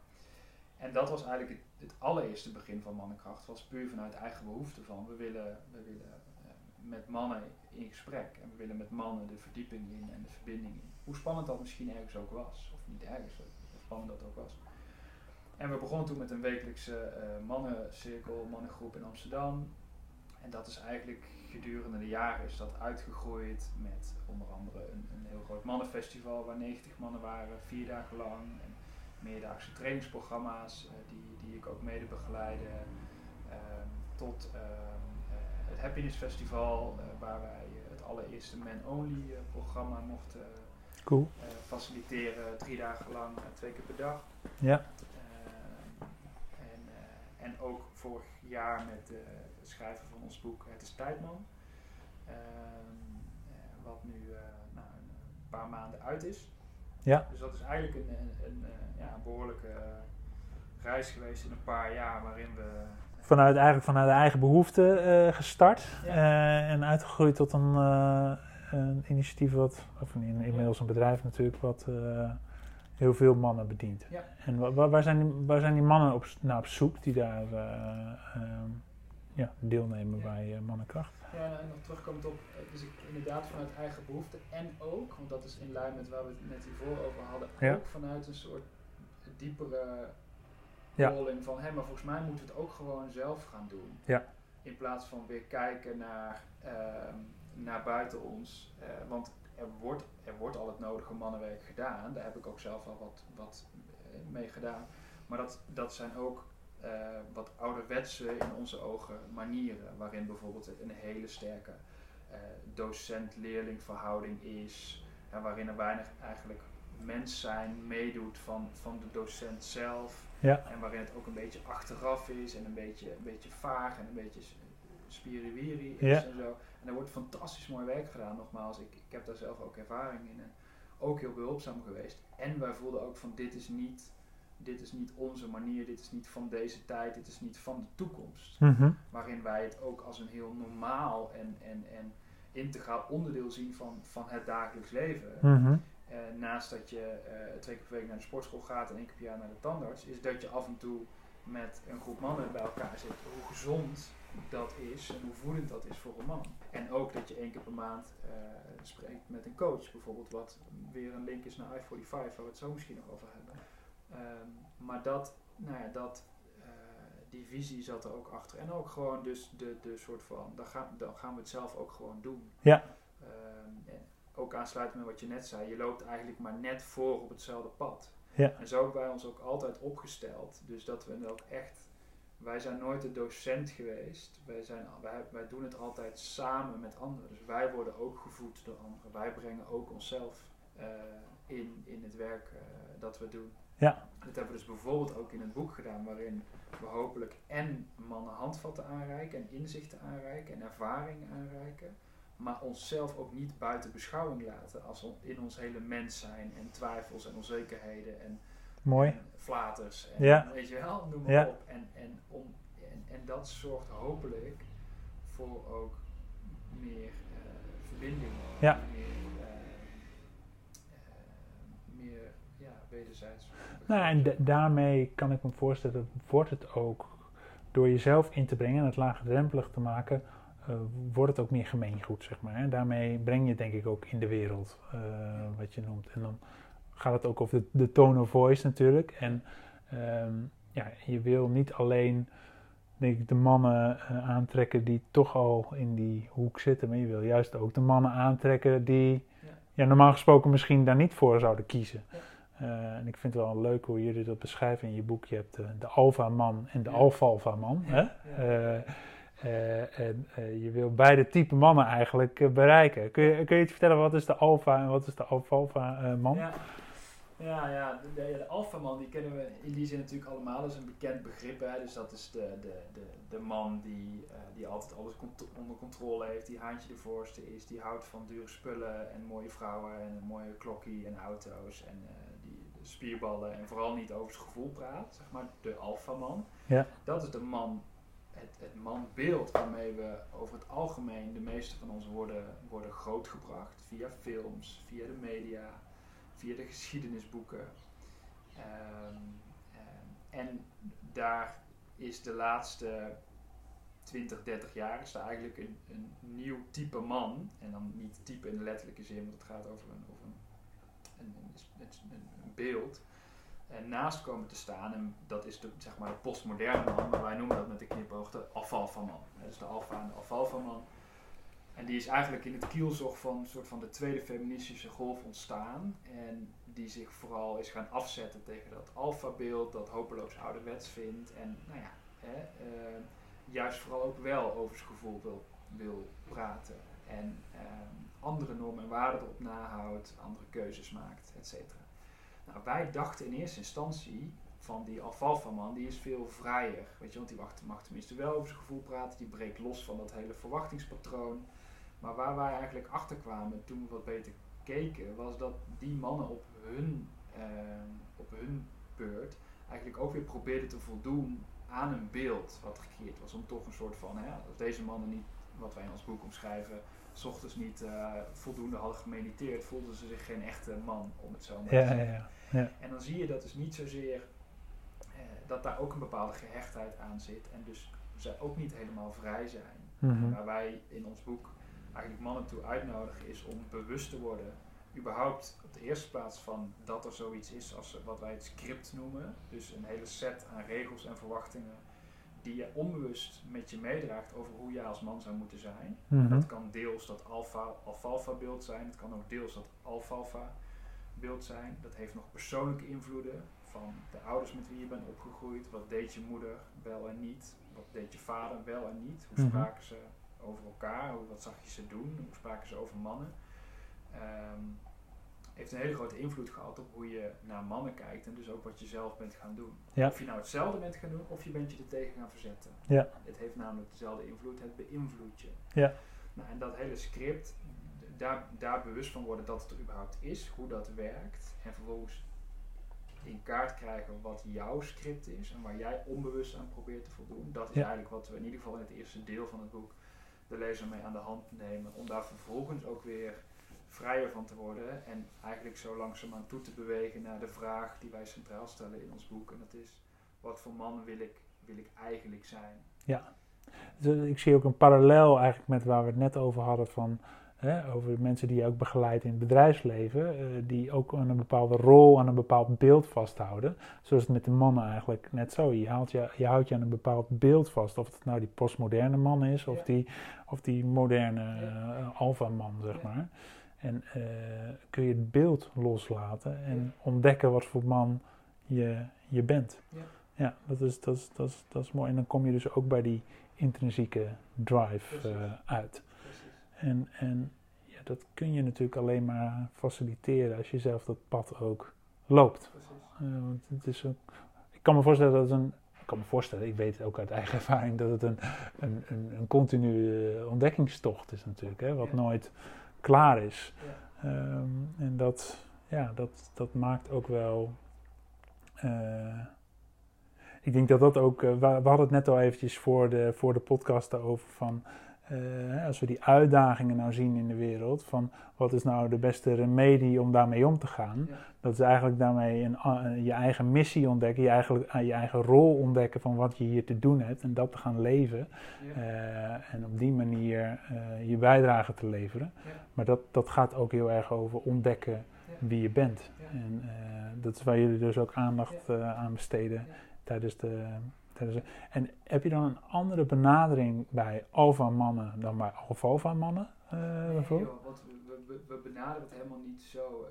En dat was eigenlijk het, het, allereerste begin van mannenkracht. was puur vanuit eigen behoefte van, we willen, we willen eh, met mannen in gesprek. En we willen met mannen de verdieping in en de verbinding in. Hoe spannend dat misschien ergens ook was. Of niet ergens, hoe spannend dat ook was. En we begonnen toen met een wekelijkse uh, mannencirkel, mannengroep in Amsterdam. En dat is eigenlijk gedurende de jaren is dat uitgegroeid met onder andere een, een heel groot mannenfestival waar 90 mannen waren, vier dagen lang. En meerdaagse trainingsprogramma's uh, die, die ik ook mede begeleide. Ehm, tot ehm, eh, het Happiness Festival waar wij het allereerste Man Only programma mochten cool. faciliteren. Drie dagen lang, twee keer per dag. Ja. En ook vorig jaar met het schrijven van ons boek Het is Tijdman. Eh, wat nu nou, een paar maanden uit is. Ja. Dus dat is eigenlijk een, een, een ja, behoorlijke reis geweest in een paar jaar waarin we vanuit, eigenlijk vanuit de eigen behoefte gestart en uitgegroeid tot een, een initiatief wat, of inmiddels een bedrijf natuurlijk, wat heel veel mannen bedient. Ja. En waar, waar, zijn die, waar zijn die mannen op, naar op zoek die daar uh, ja, deelnemen bij uh, Mannenkracht? Ja, en nog terugkomt op, eh, dus ik, inderdaad vanuit eigen behoefte en ook, want dat is in lijn met waar we het net hiervoor over hadden, ook vanuit een soort diepere rolling van, hé, maar volgens mij moeten we het ook gewoon zelf gaan doen. Ja. In plaats van weer kijken naar, ehm, naar buiten ons. want er wordt, er wordt al het nodige mannenwerk gedaan. Daar heb ik ook zelf al wat, wat eh, mee gedaan. Maar dat, dat zijn ook uh, wat ouderwetse in onze ogen manieren. Waarin bijvoorbeeld een hele sterke uh, docent-leerling verhouding is. En waarin er weinig eigenlijk mens zijn meedoet van, van de docent zelf. Ja. En waarin het ook een beetje achteraf is en een beetje, een beetje vaag en een beetje spiriwiri is ja. en zo. En er wordt fantastisch mooi werk gedaan, nogmaals. Ik, ik heb daar zelf ook ervaring in en ook heel behulpzaam geweest. En wij voelden ook van dit is niet, dit is niet onze manier, dit is niet van deze tijd, dit is niet van de toekomst. Mhm. Waarin wij het ook als een heel normaal en, en, en integraal onderdeel zien van, van het dagelijks leven. Mhm. Eh, naast dat je uh, twee keer per week naar de sportschool gaat en één keer per jaar naar de tandarts, is dat je af en toe met een groep mannen bij elkaar zit. Hoe gezond dat is en hoe voedend dat is voor een man. En ook dat je één keer per maand uh, spreekt met een coach, bijvoorbeeld, wat weer een link is naar I-45, waar we het zo misschien nog over hebben. Um, maar dat, nou ja, dat, uh, die visie zat er ook achter. En ook gewoon dus de, de soort van, dan gaan, dan gaan we het zelf ook gewoon doen. Ja. Um, ook aansluitend met wat je net zei, je loopt eigenlijk maar net voor op hetzelfde pad. Ja. En zo hebben wij ons ook altijd opgesteld. Dus dat we ook echt wij zijn nooit de docent geweest. Wij, zijn, wij, wij doen het altijd samen met anderen. Dus wij worden ook gevoed door anderen. Wij brengen ook onszelf uh, in, in het werk uh, dat we doen. Ja. Dat hebben we dus bijvoorbeeld ook in het boek gedaan, waarin we hopelijk en mannen handvatten aanreiken, en inzichten aanreiken, en ervaringen aanreiken. Maar onszelf ook niet buiten beschouwing laten als on, in ons hele mens zijn en twijfels en onzekerheden en Mooi. En flaters. En, ja. Weet je wel, noem maar op. En, en, om, en, en, dat zorgt hopelijk voor ook meer uh, verbinding. Ja. Meer, uh, uh, meer ja, wederzijds. Nou, en daarmee kan ik me voorstellen, wordt het ook door jezelf in te brengen en het laagdrempelig te maken, wordt het ook meer gemeengoed, zeg maar. Hè? Daarmee breng je het denk ik ook in de wereld, wat je noemt. En dan gaat het ook over de, de tone of voice natuurlijk. En um, ja, je wil niet alleen denk ik, de mannen uh, aantrekken die toch al in die hoek zitten, maar je wil juist ook de mannen aantrekken die ja. ja normaal gesproken misschien daar niet voor zouden kiezen. Ja. Eh, en ik vind het wel leuk hoe jullie dat beschrijven in je boek. Je hebt de, de alfa-man en de ja. alfalfa-man. Ja, hè? Uh, en je wil beide type mannen eigenlijk bereiken. Kun je, kun je iets vertellen, wat is de alfa en wat is de alfalfa-man? Ja. Ja, ja, de, de, de alfaman die kennen we in die zin natuurlijk allemaal. Dat is een bekend begrip. Hè? Dus dat is de, de, de, de man die, uh, die altijd alles onder controle heeft, die haantje de voorste is, die houdt van dure spullen en mooie vrouwen en een mooie klokkie en auto's en uh, die spierballen en vooral niet over zijn gevoel praat. Zeg maar de alfaman. Ja. Dat is de man, het, het manbeeld waarmee we over het algemeen de meeste van ons worden, worden grootgebracht. Via films, via de media via de geschiedenisboeken. Um, um, en daar is de laatste 20, 30 jaar is er eigenlijk een, nieuw type man. En dan niet type in de letterlijke zin, want het gaat over een, over een, een, een, beeld. En naast komen te staan. En dat is de, zeg maar de postmoderne man, maar wij noemen dat met de knipoog de alfalfa man. Dus de alfa de alfalfa man. En die is eigenlijk in het kielzog van, soort van de tweede feministische golf ontstaan. En die zich vooral is gaan afzetten tegen dat alfabeeld, dat hopeloos ouderwets vindt. En nou ja, hè, uh, juist vooral ook wel over zijn gevoel wil, wil praten. En uh, andere normen en waarden erop nahoudt, andere keuzes maakt, et cetera. Nou, wij dachten in eerste instantie van die alfalfa-man, die is veel vrijer. Weet je, want die mag tenminste wel over zijn gevoel praten, die breekt los van dat hele verwachtingspatroon. Maar waar wij eigenlijk achter kwamen toen we wat beter keken, was dat die mannen op hun, uh, op hun beurt eigenlijk ook weer probeerden te voldoen aan een beeld wat gecreëerd was. Om toch een soort van, hè, als deze mannen niet, wat wij in ons boek omschrijven, s ochtends niet uh, voldoende hadden gemediteerd, voelden ze zich geen echte man, om het zo maar te ja, zeggen. Ja, ja. En dan zie je dat dus niet zozeer uh, dat daar ook een bepaalde gehechtheid aan zit en dus zij ook niet helemaal vrij zijn. Mm -hmm. Waar wij in ons boek eigenlijk mannen toe uitnodigen is om bewust te worden, überhaupt op de eerste plaats van dat er zoiets is als wat wij het script noemen. Dus een hele set aan regels en verwachtingen die je onbewust met je meedraagt over hoe jij als man zou moeten zijn. Mm -hmm. Dat kan deels dat alfalfa beeld zijn, het kan ook deels dat alfalfa beeld zijn. Dat heeft nog persoonlijke invloeden van de ouders met wie je bent opgegroeid. Wat deed je moeder wel en niet? Wat deed je vader wel en niet? Hoe spraken ze over elkaar, hoe, wat zag je ze doen, hoe spraken ze over mannen. Um, heeft een hele grote invloed gehad op hoe je naar mannen kijkt en dus ook wat je zelf bent gaan doen. Ja. Of je nou hetzelfde bent gaan doen of je bent je er tegen gaan verzetten. Ja. Het heeft namelijk dezelfde invloed, het beïnvloedt je. Ja. Nou, en dat hele script, daar, daar bewust van worden dat het er überhaupt is, hoe dat werkt en vervolgens in kaart krijgen wat jouw script is en waar jij onbewust aan probeert te voldoen. Dat is Ja. eigenlijk wat we in ieder geval in het eerste deel van het boek de lezer mee aan de hand nemen. Om daar vervolgens ook weer vrijer van te worden en eigenlijk zo langzaamaan toe te bewegen naar de vraag die wij centraal stellen in ons boek. En dat is, wat voor man wil ik, wil ik eigenlijk zijn? Ja. Dus ik zie ook een parallel eigenlijk met waar we het net over hadden van hè, over mensen die je ook begeleidt in het bedrijfsleven, uh, die ook aan een bepaalde rol, aan een bepaald beeld vasthouden. Zoals het met de mannen eigenlijk net zo. Je, haalt je, je houdt je aan een bepaald beeld vast. Of het nou die postmoderne man is, of, Ja. die, of die moderne uh, alfa-man, zeg Ja. maar. En uh, kun je het beeld loslaten en ontdekken wat voor man je, je bent. Ja. Ja, dat is, dat, is, dat, is, dat is mooi. En dan kom je dus ook bij die intrinsieke drive uit. En, en ja, dat kun je natuurlijk alleen maar faciliteren als je zelf dat pad ook loopt. Precies. Uh, want het is ook, ik kan me voorstellen dat het een. Ik kan me voorstellen, ik weet ook uit eigen ervaring dat het een, een, een, een continue ontdekkingstocht is natuurlijk, hè, wat Ja. nooit klaar is. Ja. Um, en dat, ja, dat, dat maakt ook wel. Uh, ik denk dat dat ook. Uh, we, we, hadden het net al eventjes voor de, voor de podcast daarover van. Uh, als we die uitdagingen nou zien in de wereld, van wat is nou de beste remedie om daarmee om te gaan? Ja. Dat is eigenlijk daarmee een, uh, je eigen missie ontdekken, je, eigenlijk, je eigen rol ontdekken van wat je hier te doen hebt en dat te gaan leven. Ja. Uh, en op die manier je bijdrage te leveren. Ja. Maar dat, dat gaat ook heel erg over ontdekken wie je bent. En uh, dat is waar jullie dus ook aandacht uh, aan besteden tijdens de. En heb je dan een andere benadering bij alfa-mannen dan bij alfalfa-mannen? Uh, Nee, bijvoorbeeld? joh, want we, we, we benaderen het helemaal niet zo.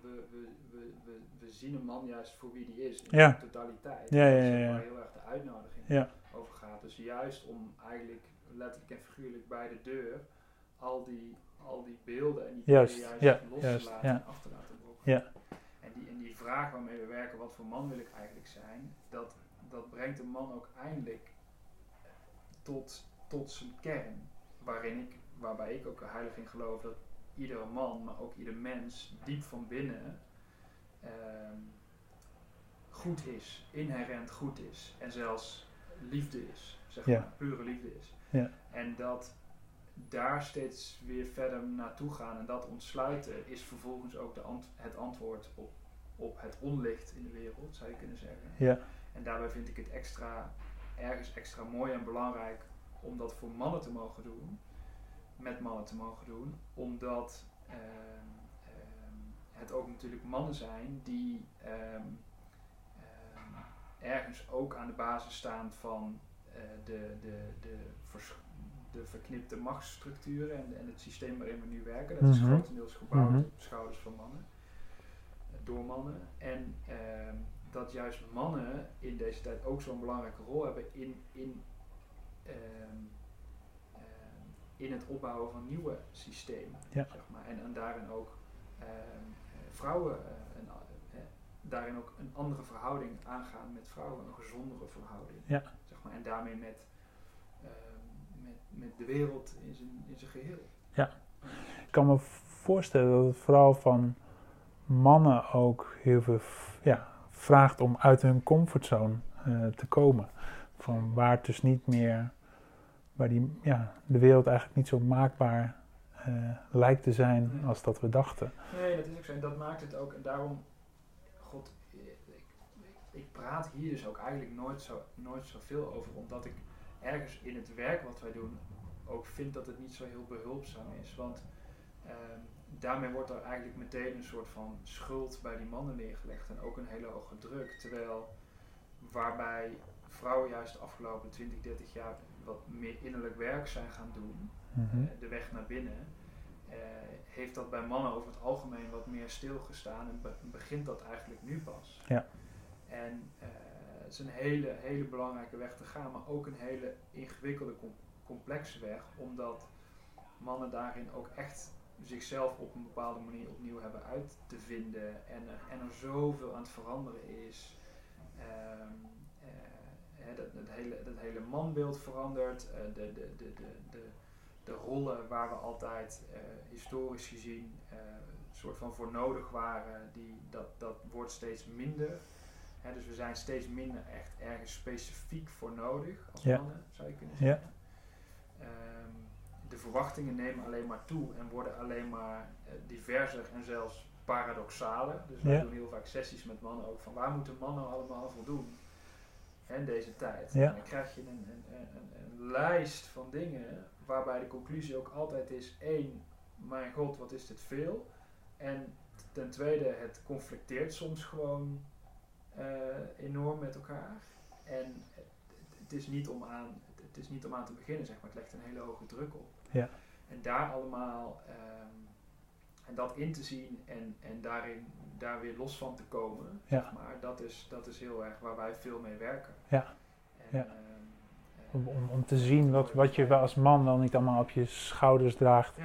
we, we, we, we, we zien een man juist voor wie die is, in Ja. de totaliteit. Ja, ja, waar heel erg de uitnodiging Ja. over gaat. Dus juist om eigenlijk letterlijk en figuurlijk bij de deur al die, al die beelden en die Juist, juist ja, los juist, te laten ja. en af te laten brokken. Ja. En, die, en die vraag waarmee we werken, wat voor man wil ik eigenlijk zijn, dat, dat brengt een man ook eindelijk tot, tot zijn kern. Waarin ik, waarbij ik ook heilig in geloof dat iedere man, maar ook ieder mens, diep van binnen ehm, goed is, inherent goed is. En zelfs liefde is, zeg Ja. maar, pure liefde is. Ja. En dat daar steeds weer verder naartoe gaan en dat ontsluiten is vervolgens ook de ant- het antwoord op, op het onlicht in de wereld, zou je kunnen zeggen. Ja. En daarbij vind ik het extra, ergens extra mooi en belangrijk om dat voor mannen te mogen doen, met mannen te mogen doen, omdat ehm, ehm, het ook natuurlijk mannen zijn die ehm, ergens ook aan de basis staan van eh, de, de, de, vers- de verknipte machtsstructuren en, en het systeem waarin we nu werken. Dat is Mhm. grotendeels gebouwd Mhm. op de schouders van mannen, eh, door mannen. En dat juist mannen in deze tijd ook zo'n belangrijke rol hebben in, in, ehm, ehm, in het opbouwen van nieuwe systemen. Ja. Zeg maar. en, en daarin ook ehm, eh, vrouwen, eh, een, eh, daarin ook een andere verhouding aangaan met vrouwen, een gezondere verhouding. Ja. Zeg maar. En daarmee met, met, met de wereld in zijn, in zijn geheel. Ik kan me voorstellen dat het vooral van mannen ook heel veel ja, vraagt om uit hun comfortzone eh, te komen. Van waar het dus niet meer, waar die, ja, de wereld eigenlijk niet zo maakbaar eh, lijkt te zijn Nee. als dat we dachten. Nee, dat is ook zo. En dat maakt het ook. En daarom, god, ik, ik, ik praat hier dus ook eigenlijk nooit, zo, nooit zoveel over. Omdat ik ergens in het werk wat wij doen ook vind dat het niet zo heel behulpzaam is. Want ehm, daarmee wordt er eigenlijk meteen een soort van schuld bij die mannen neergelegd. En ook een hele hoge druk. Terwijl waarbij vrouwen juist de afgelopen 20, 30 jaar wat meer innerlijk werk zijn gaan doen Mhm. eh, de weg naar binnen, eh, heeft dat bij mannen over het algemeen wat meer stilgestaan en be- begint dat eigenlijk nu pas. Ja. En eh, het is een hele, hele belangrijke weg te gaan, maar ook een hele ingewikkelde, com- complexe weg, omdat mannen daarin ook echt zichzelf op een bepaalde manier opnieuw hebben uit te vinden en er, en er zoveel aan het veranderen is. Ehm, hè, dat, dat, hele, dat hele manbeeld verandert, eh, de, de, de, de, de, de rollen waar we altijd eh, historisch gezien een soort van voor nodig waren, die, dat, dat wordt steeds minder. Dus we zijn steeds minder echt ergens specifiek voor nodig als Ja. mannen, zou je kunnen Ja. zeggen. De verwachtingen nemen alleen maar toe en worden alleen maar eh, diverser en zelfs paradoxaler. Dus wij Ja. doen heel vaak sessies met mannen ook van waar moeten mannen allemaal voldoen in deze tijd. Ja. En dan krijg je een, een, een, een, lijst van dingen waarbij de conclusie ook altijd is: één, mijn god, wat is dit veel? En ten tweede, het conflicteert soms gewoon eh, enorm met elkaar. En het, het is niet om aan, het is niet om aan te beginnen, zeg maar. Het legt een hele hoge druk op. Ja. En daar allemaal, ehm, en dat in te zien en, en daarin, daar weer los van te komen, Ja. zeg maar, dat is, dat is heel erg waar wij veel mee werken. Ja. En, Ja. ehm, eh, Om, om, om te zien wat, wat je als man wel niet allemaal op je schouders draagt. Ja.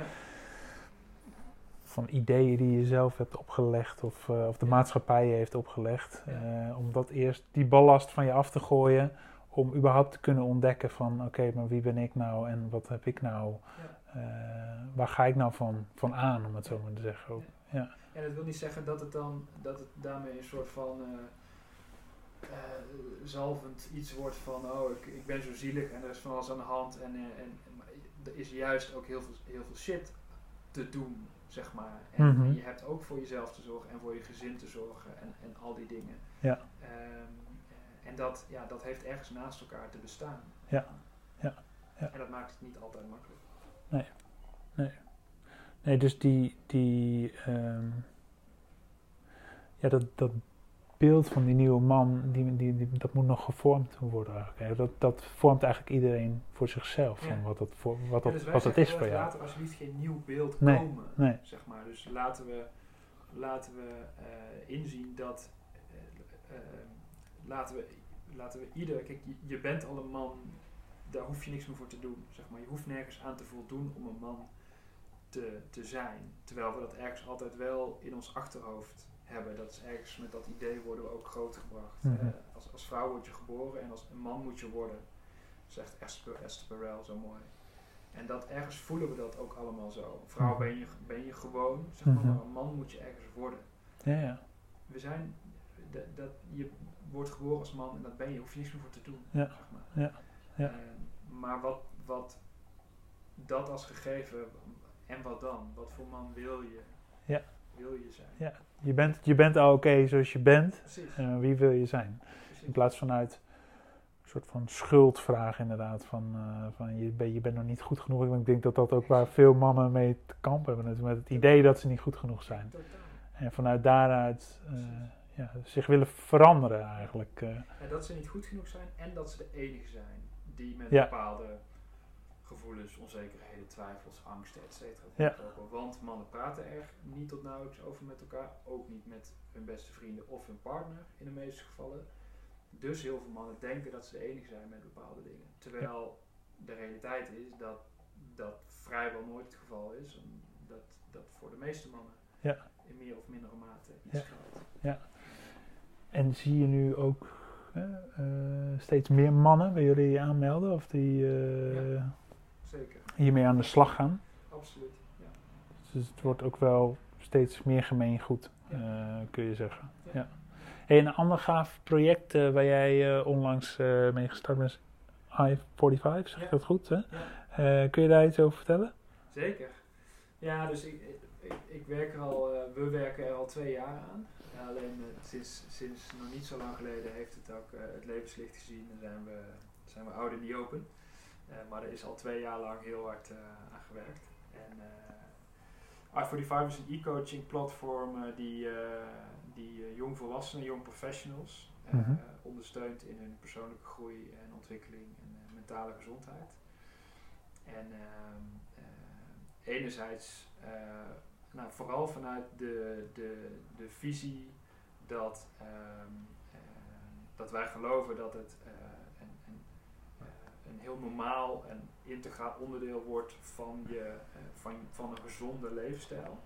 Van ideeën die je zelf hebt opgelegd of, eh, of de maatschappij je heeft opgelegd. Eh, om dat eerst, die ballast van je af te gooien. Om überhaupt te kunnen ontdekken van oké, maar wie ben ik nou en wat heb ik nou? Ja. eh, waar ga ik nou van, van aan, om het zo maar te zeggen. Ook. Ja. En dat wil niet zeggen dat het dan dat het daarmee een soort van eh, eh, zalvend iets wordt van oh ik, ik ben zo zielig en er is van alles aan de hand en, en, er is juist ook heel veel, heel veel shit te doen zeg maar en, Mhm. en je hebt ook voor jezelf te zorgen en voor je gezin te zorgen en, en al die dingen Ja. Ehm, eh, en dat, ja, dat heeft ergens naast elkaar te bestaan Ja. Ja. Ja. en dat maakt het niet altijd makkelijk Nee, dus die, die ehm, ja, dat, dat beeld van die nieuwe man, die, die, die- dat moet nog gevormd worden eigenlijk. Dat, dat vormt eigenlijk iedereen voor zichzelf, Ja. van wat dat, voor, wat Ja, dus wat dat is voor jou. Laat er alsjeblieft geen nieuw beeld Nee, komen, nee. zeg maar. Dus laten we laten we eh, inzien dat, eh, eh, laten, we, laten we ieder, kijk, je, je bent al een man, daar hoef je niks meer voor te doen, zeg maar. Je hoeft nergens aan te voldoen om een man te, te zijn. Terwijl we dat ergens altijd wel in ons achterhoofd hebben. Dat is ergens met dat idee worden we ook grootgebracht. Eh, als, als vrouw word je geboren en als een man moet je worden. Zegt Esther, Esther Perel zo mooi. En dat ergens voelen we dat ook allemaal zo. Vrouw Mhm. ben je, ben je gewoon, zeg maar, Mhm. maar een man moet je ergens worden. Ja, ja. We zijn, dat, dat, je wordt geboren als man en dat ben je, hoef je niks meer voor te doen. Ja. Zeg maar. Ja. Ja. En- maar wat, wat dat als gegeven, en wat dan? Wat voor man wil je, Ja. wil je zijn? Ja. Je, bent, je bent al oké zoals je bent. Precies. Eh, wie wil je zijn? precies. In plaats vanuit een soort van schuldvraag inderdaad. Van, eh, van je, ben, je bent nog niet goed genoeg. Ik denk dat dat ook waar veel mannen mee te kampen hebben. Met het idee dat ze niet goed genoeg zijn. En vanuit daaruit eh, ja, zich willen veranderen eigenlijk. eh. En dat ze niet goed genoeg zijn en dat ze de enige zijn die met Ja. bepaalde gevoelens, onzekerheden, twijfels, angsten, et cetera. Ja. Want mannen praten er niet tot nauwelijks over met elkaar, ook niet met hun beste vrienden of hun partner in de meeste gevallen. Dus heel veel mannen denken dat ze de enige zijn met bepaalde dingen. Terwijl de realiteit is dat dat vrijwel nooit het geval is. Dat dat voor de meeste mannen Ja. in meer of mindere mate iets Ja. geldt. En zie je nu ook eh, eh, steeds meer mannen bij jullie aanmelden? Of die eh, Ja. Zeker, hiermee aan de slag gaan? absoluut. Ja. Dus het wordt ook wel steeds meer gemeengoed, Ja. eh, kun je zeggen. Ja. Hey, een ander gaaf project eh, waar jij eh, onlangs eh, mee gestart bent, is I-45, zeg ik dat goed? Hè? Ja. Eh, kun je daar iets over vertellen? Zeker. Ja, dus ik, ik, ik werk er al, eh, we werken er al twee jaar aan. Ja, alleen eh, sinds, sinds nog niet zo lang geleden heeft het ook eh, het levenslicht gezien en zijn we, zijn we oud en niet open. Maar er is al twee jaar lang heel hard aan gewerkt. En eh I45 is een e-coaching platform die, die jongvolwassenen, jong professionals Mhm. ondersteunt in hun persoonlijke groei en ontwikkeling en mentale gezondheid. En ehm, eh, enerzijds, eh, nou, vooral vanuit de, de, de visie dat, ehm, ehm, dat wij geloven dat het eh, een, een, eh, een heel normaal en integraal onderdeel wordt van, je, eh, van, van een gezonde levensstijl.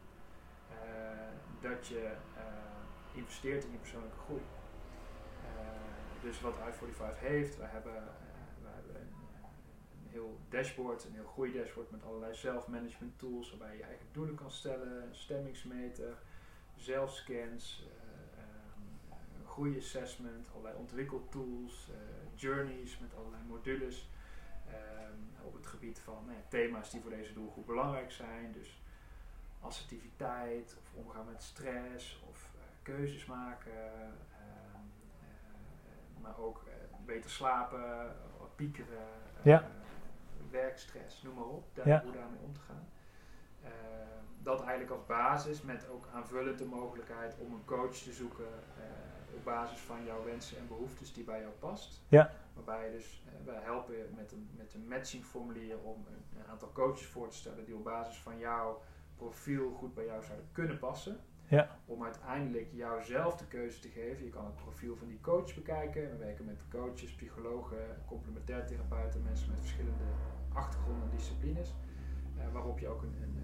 Eh, dat je eh, investeert in je persoonlijke groei. Eh, dus wat I45 heeft, we hebben, eh, heel dashboard, een heel groeidashboard met allerlei zelfmanagement tools waarbij je eigen doelen kan stellen, stemmingsmeter, zelfscans, eh, ehm, groeiassessment, allerlei ontwikkeltools, eh, journeys met allerlei modules ehm, op het gebied van nou thema's die voor deze doelgroep belangrijk zijn. Dus assertiviteit of omgaan met stress of eh, keuzes maken, ehm, eh, maar ook beter slapen, piekeren, Ja. Werkstress, noem maar op, daar, Ja. hoe daarmee om te gaan. Eh, dat eigenlijk als basis met ook aanvullend de mogelijkheid om een coach te zoeken eh, op basis van jouw wensen en behoeftes die bij jou past. Ja. Waarbij je dus, eh, wij helpen met een, met een matchingformulier om een, een aantal coaches voor te stellen die op basis van jouw profiel goed bij jou zouden kunnen passen. Ja. Om uiteindelijk jouzelf de keuze te geven. Je kan het profiel van die coach bekijken. We werken met coaches, psychologen, complementair therapeuten, mensen met verschillende achtergronden en disciplines. Eh, waarop je ook een, een,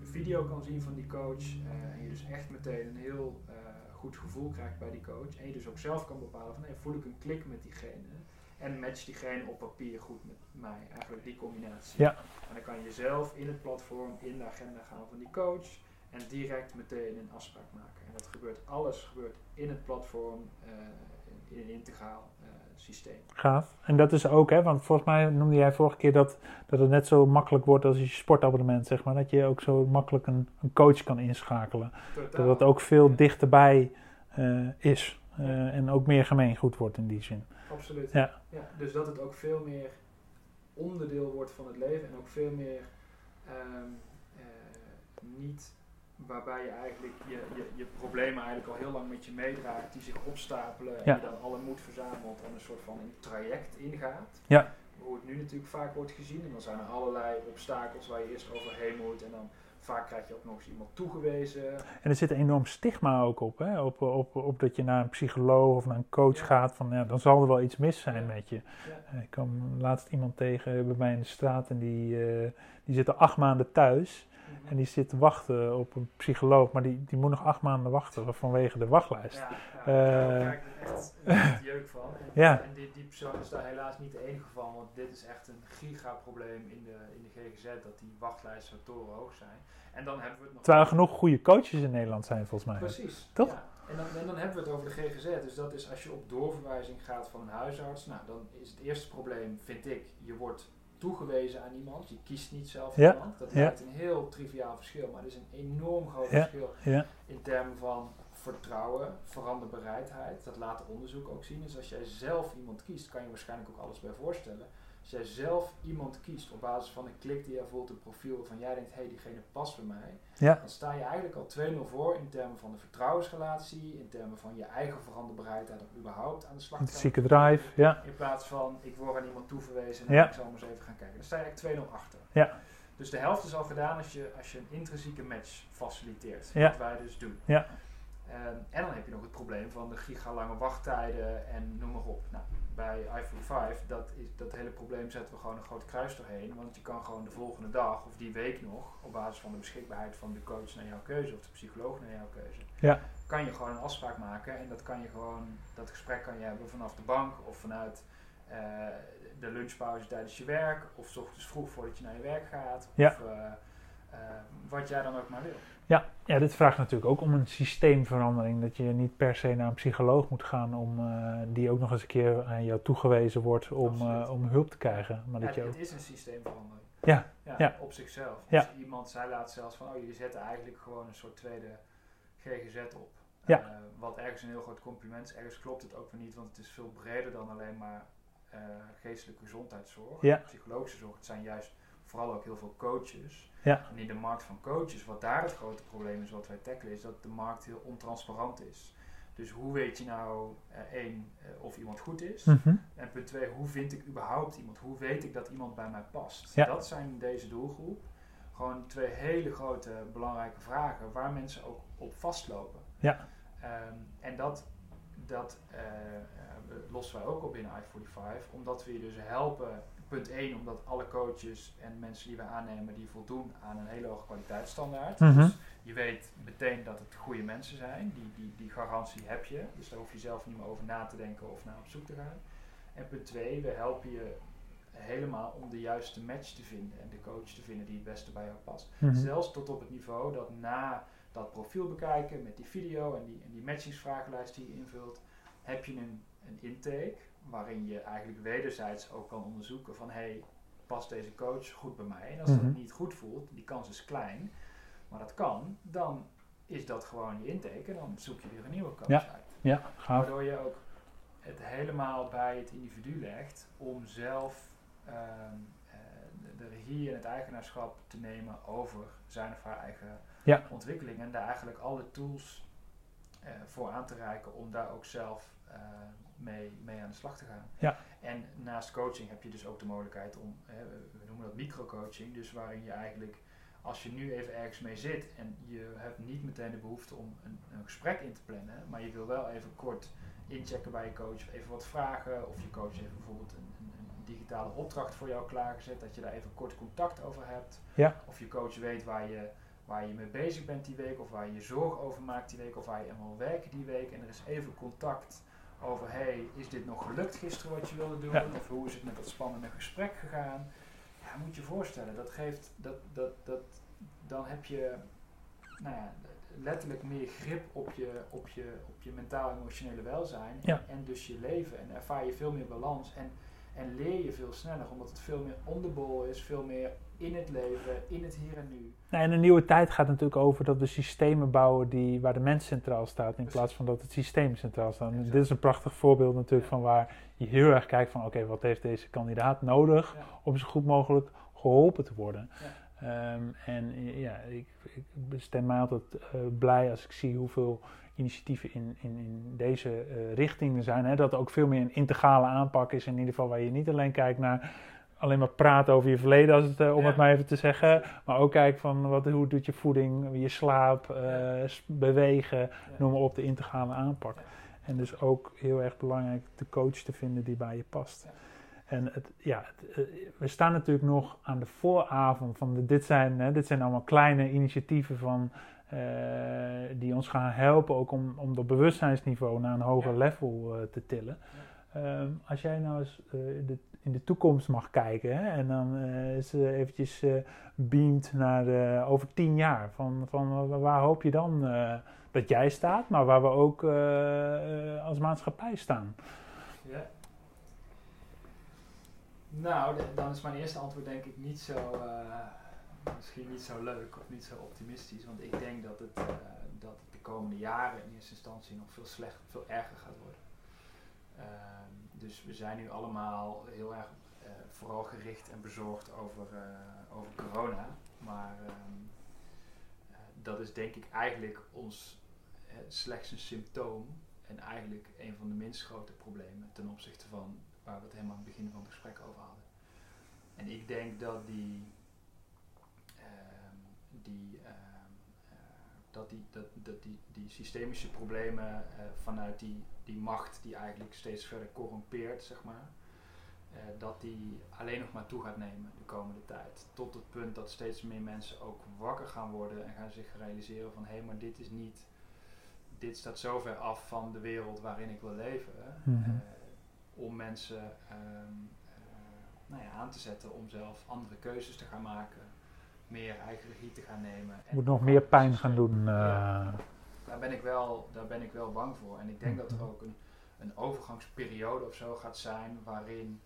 een video kan zien van die coach. eh, en je dus echt meteen een heel eh, goed gevoel krijgt bij die coach. En je dus ook zelf kan bepalen van hey, voel ik een klik met diegene. En match diegene op papier goed met mij. Eigenlijk die combinatie. Ja. En dan kan je zelf in het platform, in de agenda gaan van die coach. En direct meteen een afspraak maken. En dat gebeurt, alles gebeurt in het platform, in een integraal systeem. Gaaf. En dat is ook, hè, want volgens mij noemde jij vorige keer dat, dat het net zo makkelijk wordt als je sportabonnement, zeg maar. Dat je ook zo makkelijk een, een coach kan inschakelen. Totaal. Dat het ook veel dichterbij eh, is. eh, en ook meer gemeengoed wordt in die zin. Absoluut. Ja. Ja, dus dat het ook veel meer onderdeel wordt van het leven en ook veel meer ehm, eh, niet waarbij je eigenlijk je, je, je problemen eigenlijk al heel lang met je meedraagt, die zich opstapelen en Ja. je dan alle moed verzamelt en een soort van een traject ingaat. Ja. Hoe het nu natuurlijk vaak wordt gezien en dan zijn er allerlei obstakels waar je eerst overheen moet en dan vaak krijg je ook nog eens iemand toegewezen. En er zit een enorm stigma ook op, hè? Op, op, op dat je naar een psycholoog of naar een coach Ja. gaat. Van, ja, dan zal er wel iets mis zijn met je. Ja. Ik kwam laatst iemand tegen bij mij in de straat en die, eh, die zit al acht maanden thuis. En die zit te wachten op een psycholoog, maar die, die moet nog acht maanden wachten vanwege de wachtlijst. Ja, ja, Eh, daar krijg ik echt, echt jeuk van. En, Ja. en die, die persoon is daar helaas niet de enige van, want dit is echt een gigaprobleem in de, in de GGZ, dat die wachtlijsten zo torenhoog zijn. En dan hebben we het nog... Terwijl er genoeg goede coaches in Nederland zijn, volgens mij. Precies. Toch? Ja. En, dan, en dan hebben we het over de GGZ. Dus dat is als je op doorverwijzing gaat van een huisarts. Nou, dan is het eerste probleem, vind ik, je wordt toegewezen aan iemand. Je kiest niet zelf Ja. iemand. Dat lijkt een heel triviaal verschil, maar het is een enorm groot verschil in termen van vertrouwen, veranderbereidheid. Dat laat onderzoek ook zien. Dus als jij zelf iemand kiest, kan je waarschijnlijk ook alles bij voorstellen. Als jij zelf iemand kiest op basis van een klik die je voelt, een profiel waarvan jij denkt, hé, hey, diegene past bij mij. ja, Dan sta je eigenlijk al 2-0 voor in termen van de vertrouwensrelatie, in termen van je eigen veranderbereidheid om überhaupt aan de slag te gaan. intrinsieke drive. Ja, In plaats van, ik word aan iemand toeverwezen en Ja. ik zal maar eens even gaan kijken. Dan sta je eigenlijk 2-0 achter. Ja. Dus de helft is al gedaan als je, als je een intrinsieke match faciliteert. Ja. Wat wij dus doen. Ja. Ehm, en dan heb je nog het probleem van de gigalange wachttijden en noem maar op. Nou, bij i45, dat, is, dat hele probleem zetten we gewoon een groot kruis doorheen. Want je kan gewoon de volgende dag of die week nog, op basis van de beschikbaarheid van de coach naar jouw keuze of de psycholoog naar jouw keuze, Ja. kan je gewoon een afspraak maken. En dat kan je gewoon, dat gesprek kan je hebben vanaf de bank of vanuit eh, de lunchpauze tijdens je werk. Of 's ochtends vroeg voordat je naar je werk gaat. Ja. Of eh, eh, wat jij dan ook maar wil. Ja, ja, dit vraagt natuurlijk ook om een systeemverandering. Dat je niet per se naar een psycholoog moet gaan om eh, die ook nog eens een keer aan jou toegewezen wordt om, eh, om hulp te krijgen. Maar Ja, dat je ook, het is een systeemverandering. Ja, ja, ja. Op zichzelf. Ja. Dus iemand zei laatst zelfs van, oh jullie zetten eigenlijk gewoon een soort tweede GGZ op. Ja. Eh, wat ergens een heel groot compliment is. Ergens klopt het ook weer niet, want het is veel breder dan alleen maar eh, geestelijke gezondheidszorg. Ja. Psychologische zorg. Het zijn juist vooral ook heel veel coaches. Ja. En in de markt van coaches, wat daar het grote probleem is wat wij tackelen, is dat de markt heel ontransparant is. Dus hoe weet je nou, eh, één, eh, of iemand goed is? Mhm. En punt twee, hoe vind ik überhaupt iemand? Hoe weet ik dat iemand bij mij past? Ja. Dat zijn deze doelgroep gewoon twee hele grote belangrijke vragen waar mensen ook op vastlopen. Ja. Ehm, en dat, dat eh, lossen wij ook op binnen I45, omdat we je dus helpen. Punt 1, omdat alle coaches en mensen die we aannemen, die voldoen aan een hele hoge kwaliteitsstandaard. Mhm. Dus je weet meteen dat het goede mensen zijn. Die, die, die garantie heb je. Dus daar hoef je zelf niet meer over na te denken of naar op zoek te gaan. En punt 2, we helpen je helemaal om de juiste match te vinden en de coach te vinden die het beste bij jou past. Mhm. Zelfs tot op het niveau dat na dat profiel bekijken met die video en die, en die matchingsvragenlijst die je invult, heb je een, een intake waarin je eigenlijk wederzijds ook kan onderzoeken van hey, past deze coach goed bij mij? En als Mhm. dat niet goed voelt, die kans is klein, maar dat kan, dan is dat gewoon je intake en dan zoek je weer een nieuwe coach Ja. uit. Ja, gaaf. Waardoor je ook het helemaal bij het individu legt om zelf ehm, eh, de, regie en het eigenaarschap te nemen over zijn of haar eigen Ja. ontwikkeling. En daar eigenlijk alle tools eh, voor aan te reiken om daar ook zelf eh, mee, mee aan de slag te gaan. Ja. En naast coaching heb je dus ook de mogelijkheid om, hè, we noemen dat microcoaching, dus waarin je eigenlijk als je nu even ergens mee zit en je hebt niet meteen de behoefte om een, een gesprek in te plannen, maar je wil wel even kort inchecken bij je coach, of even wat vragen, of je coach heeft bijvoorbeeld een, een, een digitale opdracht voor jou klaargezet, dat je daar even kort contact over hebt. Ja. Of je coach weet waar je, waar je mee bezig bent die week, of waar je je zorg over maakt die week, of waar je eenmaal werken die week. En er is even contact over, hey, is dit nog gelukt gisteren wat je wilde doen? Ja. Of hoe is het met dat spannende gesprek gegaan? Ja, moet je voorstellen, dat geeft, dat, dat, dat, dan heb je, nou ja, letterlijk meer grip op je, op je, op je mentaal-emotionele welzijn. Ja. En, en dus je leven. En ervaar je veel meer balans. En, en leer je veel sneller, omdat het veel meer on the ball is, veel meer in het leven, in het hier en nu. Nou, en een nieuwe tijd gaat natuurlijk over dat we systemen bouwen die, waar de mens centraal staat, in Precies. plaats van dat het systeem centraal staat. En dit is een prachtig voorbeeld natuurlijk Ja. van waar je heel erg kijkt van oké, wat heeft deze kandidaat nodig Ja. om zo goed mogelijk geholpen te worden. Ja. Ehm, en ja, ik, ik stem mij altijd eh, blij als ik zie hoeveel initiatieven in, in, in deze eh, richting er zijn. Hè? Dat er ook veel meer een integrale aanpak is, in ieder geval waar je niet alleen kijkt naar alleen maar praten over je verleden, als het, eh, om Ja. het maar even te zeggen. Maar ook kijken van wat, hoe doet je voeding, je slaap, eh, bewegen, noem maar op, de integrale aanpak. En dus ook heel erg belangrijk de coach te vinden die bij je past. En het, ja, het, eh, we staan natuurlijk nog aan de vooravond van de, dit, zijn, hè, dit zijn allemaal kleine initiatieven van, die ons gaan helpen ook om, om dat bewustzijnsniveau naar een hoger level te tillen. Ehm, als jij nou eens eh, de, in de toekomst mag kijken hè, en dan eh, eventjes eh beamt naar over tien jaar, van, van wa- waar hoop je dan dat jij staat, maar waar we ook als maatschappij staan? Ja. Nou, dan is mijn eerste antwoord denk ik niet zo, misschien niet zo leuk of niet zo optimistisch. Want ik denk dat het, dat het de komende jaren in eerste instantie nog veel slechter, veel erger gaat worden. Ehm, dus we zijn nu allemaal heel erg eh, vooral gericht en bezorgd over, eh, over corona. Maar ehm, eh, dat is denk ik eigenlijk ons slechts een symptoom en eigenlijk een van de minst grote problemen ten opzichte van waar we het helemaal aan het begin van het gesprek over hadden. En ik denk dat die, ehm, die, dat die, dat, dat die, die systemische problemen vanuit die, die macht die eigenlijk steeds verder corrompeert, zeg maar, eh, dat die alleen nog maar toe gaat nemen de komende tijd. Tot het punt dat steeds meer mensen ook wakker gaan worden en gaan zich realiseren van hé, maar dit is niet, dit staat zo ver af van de wereld waarin ik wil leven. Mhm. eh, om mensen ehm, eh, nou ja, aan te zetten om zelf andere keuzes te gaan maken, meer eigen regie te gaan nemen. en Moet nog meer het pijn gaan doen. Ja. Daar ben ik wel, daar ben ik wel bang voor. En ik denk dat er Mhm. ook een, een overgangsperiode of zo gaat zijn waarin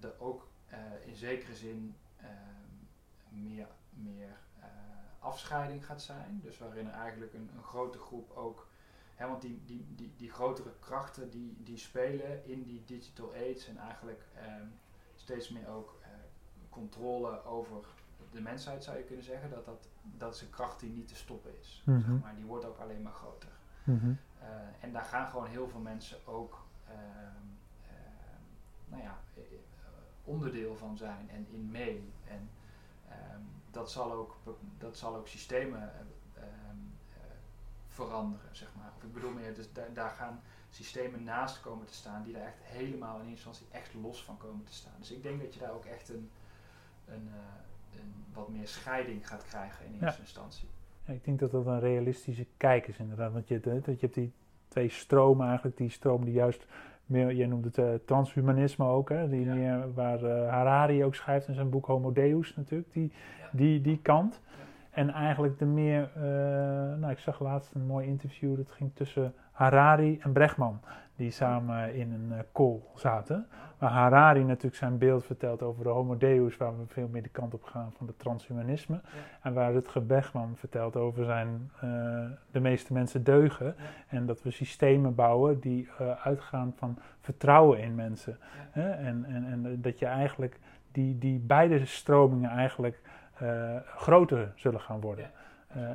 er ook eh, in zekere zin ehm, meer, meer eh, afscheiding gaat zijn. Dus waarin er eigenlijk een, een grote groep ook. Hè, want die, die, die, die grotere krachten die, die spelen in die digital age en eigenlijk ehm, steeds meer ook eh, controle over de mensheid zou je kunnen zeggen. Dat, dat, dat is een kracht die niet te stoppen is. Mhm. Zeg maar. Die wordt ook alleen maar groter. mhm. Eh, en daar gaan gewoon heel veel mensen ook ehm, ehm, nou ja, eh, eh, onderdeel van zijn en in mee. En ehm, dat, zal ook, dat zal ook systemen veranderen, zeg maar. Of ik bedoel meer, dus daar, daar gaan systemen naast komen te staan die daar echt helemaal in eerste instantie echt los van komen te staan. Dus ik denk dat je daar ook echt een, een, een wat meer scheiding gaat krijgen in Ja. eerste instantie. Ja, ik denk dat dat een realistische kijk is inderdaad. Want je, hebt- dat je hebt die twee stromen eigenlijk. Die stroom die juist meer, jij noemt het eh, transhumanisme ook. Hè, die Ja. meer, waar eh, Harari ook schrijft in zijn boek Homo Deus natuurlijk. Die, die, die kant. En eigenlijk de meer, eh, nou ik zag laatst een mooi interview. Dat ging tussen Harari en Bregman. Die samen in een eh, call zaten. Waar Harari natuurlijk zijn beeld vertelt over de Homo Deus, waar we veel meer de kant op gaan van het transhumanisme. En waar Rutger Bregman vertelt over zijn eh, de meeste mensen deugen. Ja. En dat we systemen bouwen die eh, uitgaan van vertrouwen in mensen. Ja. En, en, en dat je eigenlijk die, die beide stromingen eigenlijk groter zullen gaan worden.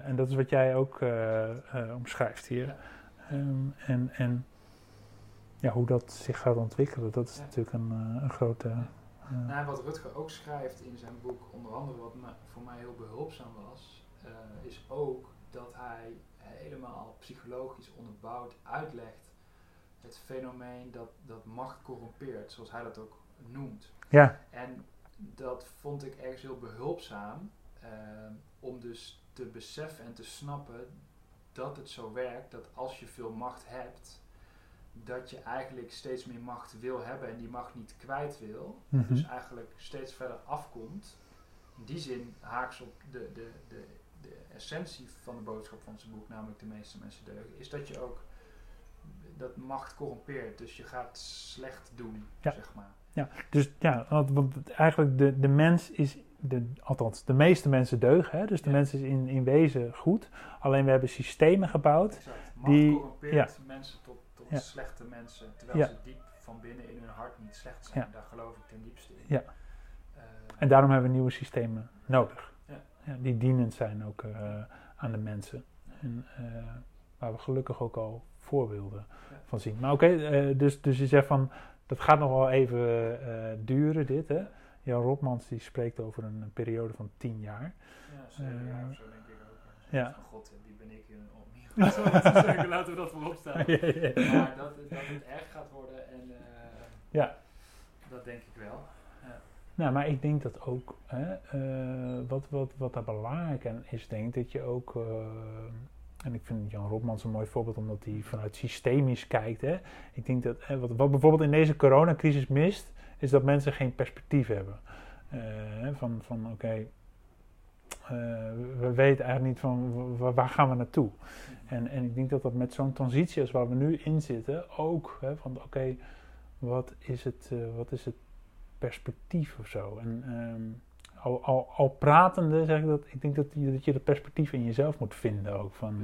En dat is wat jij ook omschrijft hier. Ehm, en, en ja, hoe dat zich gaat ontwikkelen, dat is Ja. natuurlijk een, eh, een grote. Ja. eh, Nou, wat Rutger ook schrijft in zijn boek, onder andere wat voor mij heel behulpzaam was, eh, is ook dat hij helemaal psychologisch onderbouwd uitlegt het fenomeen dat, dat macht corrompeert, zoals hij dat ook noemt. ja, En dat vond ik ergens heel behulpzaam eh, om dus te beseffen en te snappen dat het zo werkt dat als je veel macht hebt, dat je eigenlijk steeds meer macht wil hebben en die macht niet kwijt wil. mhm. Dus eigenlijk steeds verder afkomt. In die zin haaks op de, de, de, de essentie van de boodschap van zijn boek, namelijk de meeste mensen deugen, is dat je ook dat macht corrompeert. Dus je gaat slecht doen, Ja. zeg maar. Dus ja, want, eigenlijk de, de mens is, de, althans de meeste mensen deugen, hè? dus de Ja. mens is in, in wezen goed. Alleen we hebben systemen gebouwd. Exact. Die- corrompeert mensen tot, tot Ja. slechte mensen, terwijl Ja. ze diep van binnen in hun hart niet slecht zijn. Ja. Daar geloof ik ten diepste in. Ja. Eh, En daarom hebben we nieuwe systemen nodig. Ja. die dienend zijn ook eh, aan de mensen. En eh, waar we gelukkig ook al voorbeelden Ja. van zien. Maar oké, dus, dus je zegt van dat gaat nog wel even eh, duren, dit hè. Jan Rotmans die spreekt over een, periode van tien jaar. Ja, zeven jaar Eh, of zo denk ik ook. ja. Van god, wie ben ik hier om hier zo te zeggen, laten we dat voorop staan. Ja, ja, ja. Maar dat, dat het erg gaat worden en eh, Ja. dat denk ik wel. Nou, maar ik denk dat ook, hè, wat, wat, wat daar belangrijk aan is, denk ik, dat je ook, en ik vind Jan Robmans een mooi voorbeeld omdat hij vanuit systemisch kijkt. Hè. Ik denk dat, wat, wat bijvoorbeeld in deze coronacrisis mist, is dat mensen geen perspectief hebben. Eh, van, van oké, eh, we weten eigenlijk niet van wa- waar gaan we naartoe. En, en ik denk dat dat met zo'n transitie als waar we nu in zitten, ook hè, van oké, wat is het, eh, wat is het perspectief of zo. En ehm, al, al, al pratende zeg ik dat, ik denk dat je dat, je dat perspectief in jezelf moet vinden ook, van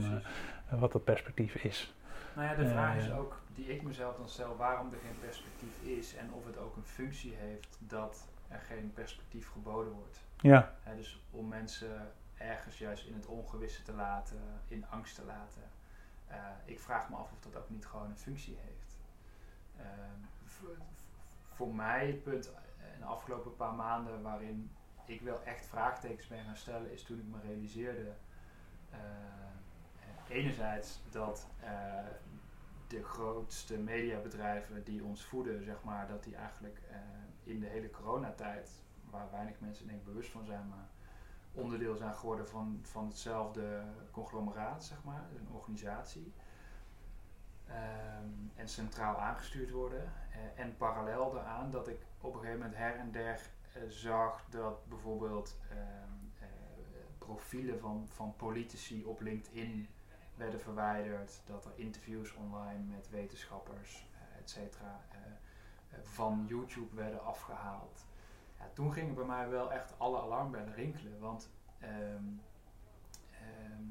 eh, wat dat perspectief is. Nou ja, de vraag is Eh, ook, die ik mezelf dan stel, waarom er geen perspectief is en of het ook een functie heeft dat er geen perspectief geboden wordt. Ja, dus om mensen ergens juist in het ongewisse te laten, in angst te laten. Eh, ik vraag me af of dat ook niet gewoon een functie heeft. Ehm, voor, voor mij het punt in de afgelopen paar maanden waarin ik wel echt vraagtekens ben gaan stellen, is toen ik me realiseerde. eh, enerzijds dat eh, de grootste mediabedrijven die ons voeden, zeg maar, dat die eigenlijk eh, in de hele coronatijd, waar weinig mensen denk bewust van zijn, maar onderdeel zijn geworden van, van hetzelfde conglomeraat, zeg maar, een organisatie. Ehm, en centraal aangestuurd worden. En parallel daaraan dat ik op een gegeven moment her en der zag dat bijvoorbeeld ehm, eh, profielen van, van politici op LinkedIn werden verwijderd, dat er interviews online met wetenschappers, eh, et cetera, eh, eh, van YouTube werden afgehaald. Ja, toen gingen bij mij wel echt alle alarmbellen rinkelen, want ehm, ehm,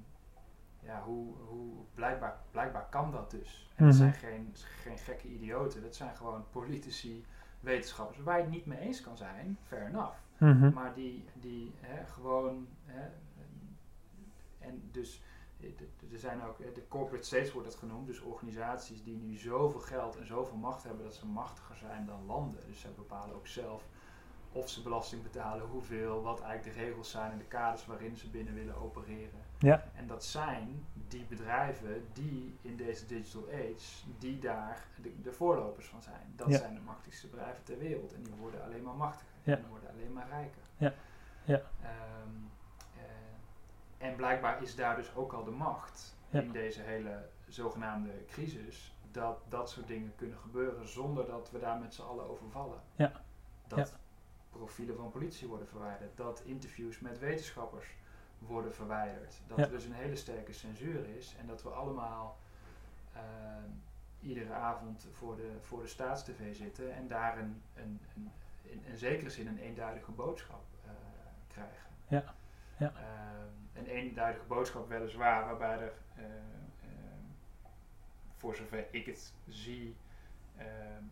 ja, hoe, hoe, blijkbaar, blijkbaar kan dat dus. En dat Mhm. zijn geen, geen gekke idioten, dat zijn gewoon politici, wetenschappers, waar je het niet mee eens kan zijn, fair enough. Mhm. Maar die, die hè, gewoon. Hè, en dus. eh, Er zijn ook, eh, de corporate states wordt het genoemd, dus organisaties die nu zoveel geld en zoveel macht hebben dat ze machtiger zijn dan landen. Dus ze bepalen ook zelf of ze belasting betalen, hoeveel, wat eigenlijk de regels zijn en de kaders waarin ze binnen willen opereren. Ja. En dat zijn die bedrijven die in deze digital age, die daar de, de voorlopers van zijn. Dat Ja. zijn de machtigste bedrijven ter wereld en die worden alleen maar machtiger Ja. en die worden alleen maar rijker. Ja. Ja. Ehm, eh, en blijkbaar is daar dus ook al de macht Ja. in deze hele zogenaamde crisis, dat dat soort dingen kunnen gebeuren zonder dat we daar met z'n allen over vallen. Ja. Dat profielen van politie worden verwijderd, dat interviews met wetenschappers worden verwijderd, dat Ja. er dus een hele sterke censuur is en dat we allemaal ehm, iedere avond voor de, voor de staatstv zitten en daar een, een, een, in, in zekere zin een eenduidige boodschap eh, krijgen. Ja. Ja. Ehm, een eenduidige boodschap weliswaar, waarbij er, eh, ehm, voor zover ik het zie,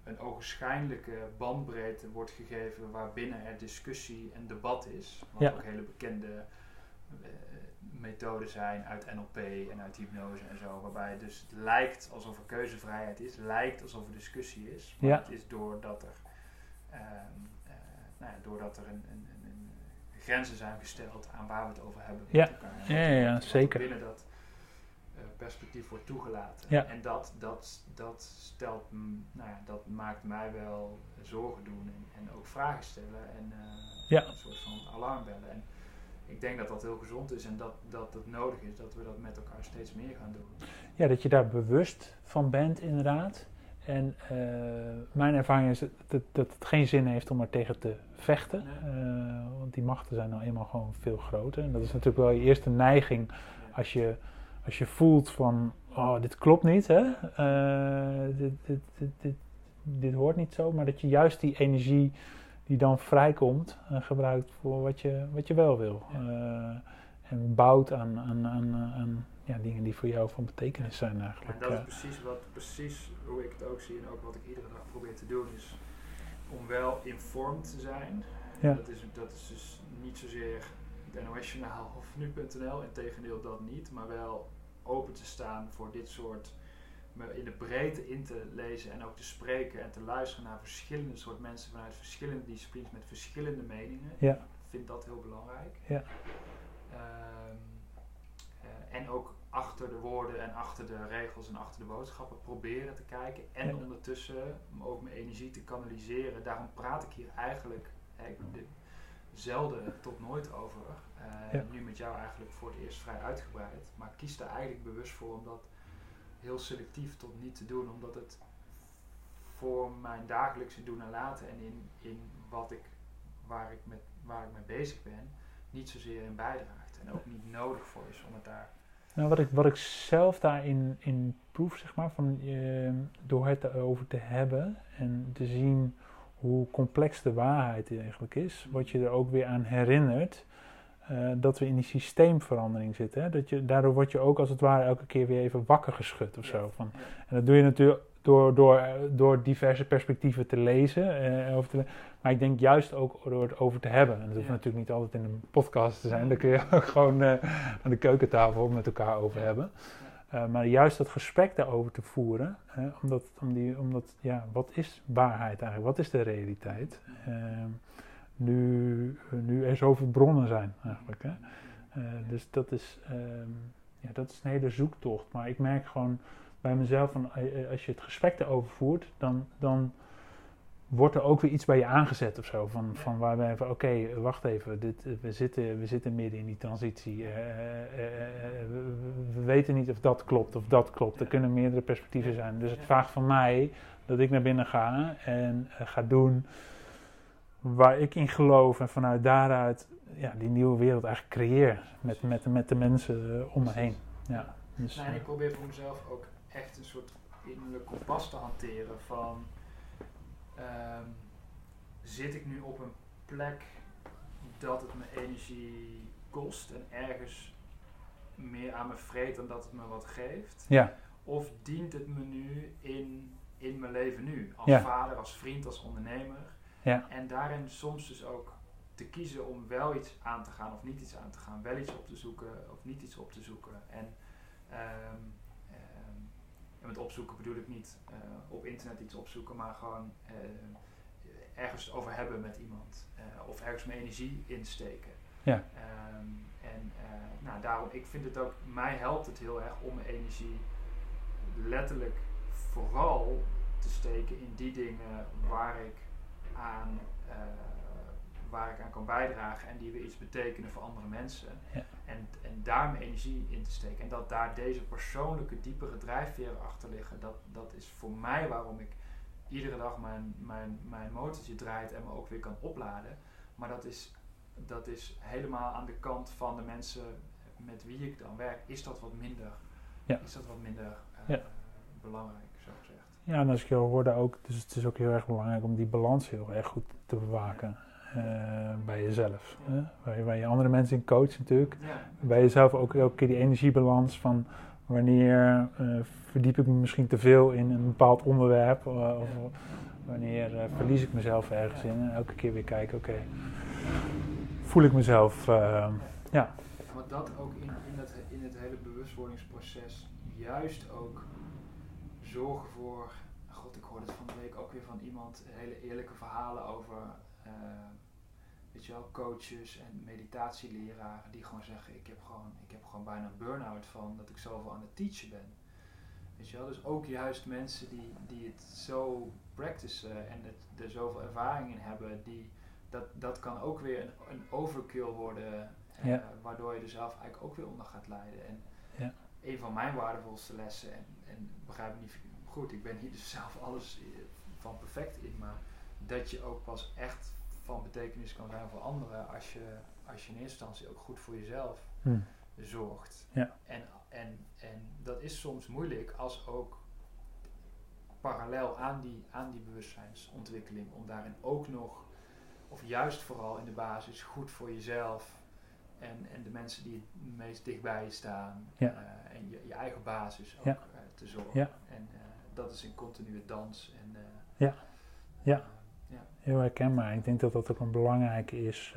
een ogenschijnlijke bandbreedte wordt gegeven waarbinnen er discussie en debat is. Wat Ja. ook hele bekende methoden zijn uit NLP en uit hypnose en zo, waarbij het dus lijkt alsof er keuzevrijheid is, lijkt alsof er discussie is, maar Ja. het is doordat er, ehm, eh, nou ja, doordat er een, een, een, een grenzen zijn gesteld aan waar we het over hebben met elkaar. Ja, ja, er zeker. binnen dat eh, perspectief wordt toegelaten. En dat, dat, dat stelt, nou ja, dat maakt mij wel zorgen doen en, en ook vragen stellen en eh, een soort van alarmbellen. En ik denk dat dat heel gezond is en dat, dat het nodig is dat we dat met elkaar steeds meer gaan doen. Ja, dat je daar bewust van bent, inderdaad. En eh, mijn ervaring is dat, dat, het geen zin heeft om er tegen te vechten. Nee. Eh, want die machten zijn nou eenmaal gewoon veel groter. En dat is natuurlijk wel je eerste neiging als je, als je voelt van, oh, dit klopt niet, hè? Dit, dit, dit, dit, dit hoort niet zo. Maar dat je juist die energie die dan vrijkomt, eh, gebruikt voor wat je, wat je wel wil. Ja. Eh, en bouwt aan, aan, aan, aan ja, dingen die voor jou van betekenis zijn En eigenlijk. dat is precies, wat, precies hoe ik het ook zie en ook wat ik iedere dag probeer te doen is om wel informed te zijn. Ja. Dat, is, dat is dus niet zozeer het NOS-journaal of nu.nl, in tegendeel dat niet, maar wel open te staan voor dit soort me in de breedte in te lezen en ook te spreken en te luisteren naar verschillende soort mensen vanuit verschillende disciplines met verschillende meningen. Ja. Ik vind dat heel belangrijk. Ja. Ehm, eh, en ook achter de woorden en achter de regels en achter de boodschappen proberen te kijken. En Ja. ondertussen m- ook mijn energie te kanaliseren. Daarom praat ik hier eigenlijk de- zelden tot nooit over. Eh, Ja. Nu met jou eigenlijk voor het eerst vrij uitgebreid. Maar ik kies daar eigenlijk bewust voor om dat heel selectief tot niet te doen. Omdat het voor mijn dagelijkse doen en laten en in, in wat ik, waar, ik met, waar ik mee bezig ben, niet zozeer in bijdraagt. En ook niet nodig voor is om het daar Nou, wat, ik, wat ik zelf daarin in proef, zeg maar, van, eh, door het erover te hebben en te zien hoe complex de waarheid eigenlijk is, wat je er ook weer aan herinnert, eh, dat we in die systeemverandering zitten. Hè? Dat je, daardoor word je ook als het ware elke keer weer even wakker geschud of zo. Van, en dat doe je natuurlijk door, door, door diverse perspectieven te lezen. eh, over te maar ik denk juist ook door het over te hebben. En dat hoeft Ja. natuurlijk niet altijd in een podcast te zijn. Daar kun je ook gewoon eh, aan de keukentafel met elkaar over hebben. Maar juist dat gesprek daarover te voeren. omdat, om die, omdat, ja, wat is waarheid eigenlijk? Wat is de realiteit? Ehm, nu, nu er zoveel bronnen zijn eigenlijk. Hè? Eh, dus dat is, ehm, ja, dat is een hele zoektocht. Maar ik merk gewoon bij mezelf, van, eh, eh, als je het gesprek erover voert, dan, dan wordt er ook weer iets bij je aangezet of zo. Van, van waar we even, oké, wacht even, dit, we, zitten, we zitten midden in die transitie. we, we- we weten niet of dat klopt of dat klopt. Er kunnen meerdere perspectieven zijn. Dus het vraagt van mij dat ik naar binnen ga en ga doen waar ik in geloof en vanuit daaruit ja, die nieuwe wereld eigenlijk creëer met, met, met de mensen eh, om me heen. Ja, dus, Nou, en eh, ik probeer voor mezelf ook echt een soort innerlijk kompas te hanteren van ehm, zit ik nu op een plek dat het me energie kost en ergens meer aan me vreet dan dat het me wat geeft? ja, Of dient het me nu in, in mijn leven nu? Als Ja. vader, als vriend, als ondernemer. Ja. En daarin soms dus ook te kiezen om wel iets aan te gaan of niet iets aan te gaan. Wel iets op te zoeken of niet iets op te zoeken. En, ehm, ehm, en met opzoeken bedoel ik niet eh, op internet iets opzoeken, maar gewoon eh, ergens over hebben met iemand. Eh, of ergens mijn energie insteken. Ja. Ehm, en nou, daarom, ik vind het ook, mij helpt het heel erg om mijn energie letterlijk vooral te steken in die dingen waar ik aan, eh, waar ik aan kan bijdragen en die weer iets betekenen voor andere mensen. Ja. En, en daar mijn energie in te steken. En dat daar deze persoonlijke, diepere drijfveren achter liggen, dat, dat is voor mij waarom ik iedere dag mijn, mijn, mijn motortje draait en me ook weer kan opladen. Maar dat is, dat is helemaal aan de kant van de mensen met wie ik dan werk, is dat wat minder, Ja. is dat wat minder eh, Ja. belangrijk. Ja, en als ik jou hoorde ook, dus het is ook heel erg belangrijk om die balans heel erg goed te bewaken eh, bij jezelf. Ja. Hè? Waar, je, waar je andere mensen in coacht natuurlijk. Ja. Bij jezelf ook elke keer die energiebalans van wanneer eh, verdiep ik me misschien te veel in een bepaald onderwerp. eh, of wanneer verlies ik mezelf ergens in. En elke keer weer kijken, oké, voel ik mezelf, ja, Maar dat ook in, in, het, in het hele bewustwordingsproces juist ook zorgen voor. God, ik hoorde het van de week ook weer van iemand hele eerlijke verhalen over. eh, weet je wel, coaches en meditatieleraren die gewoon zeggen: ik heb gewoon, ik heb gewoon bijna een burn-out van dat ik zoveel aan het teachen ben. Weet je wel, dus ook juist mensen die, die het zo practicen en het, er zoveel ervaring in hebben, die, dat, dat kan ook weer een, een overkill worden, eh, Ja. waardoor je er zelf eigenlijk ook weer onder gaat lijden. En Ja. Een van mijn waardevolste lessen, en, en begrijp me niet goed, ik ben hier dus zelf alles eh, van perfect in, maar dat je ook pas echt van betekenis kan zijn voor anderen als je, als je in eerste instantie ook goed voor jezelf hm, zorgt. Ja. En, en, en dat is soms moeilijk als ook parallel aan die, aan die bewustzijnsontwikkeling, om daarin ook nog, of juist vooral in de basis, goed voor jezelf en, en de mensen die het meest dichtbij staan Ja. eh, en je, je eigen basis ook Ja. eh, te zorgen. Ja. En eh, dat is een continue dans. En, Ja. Ja. ja. heel herkenbaar. Ik denk dat dat ook een belangrijke is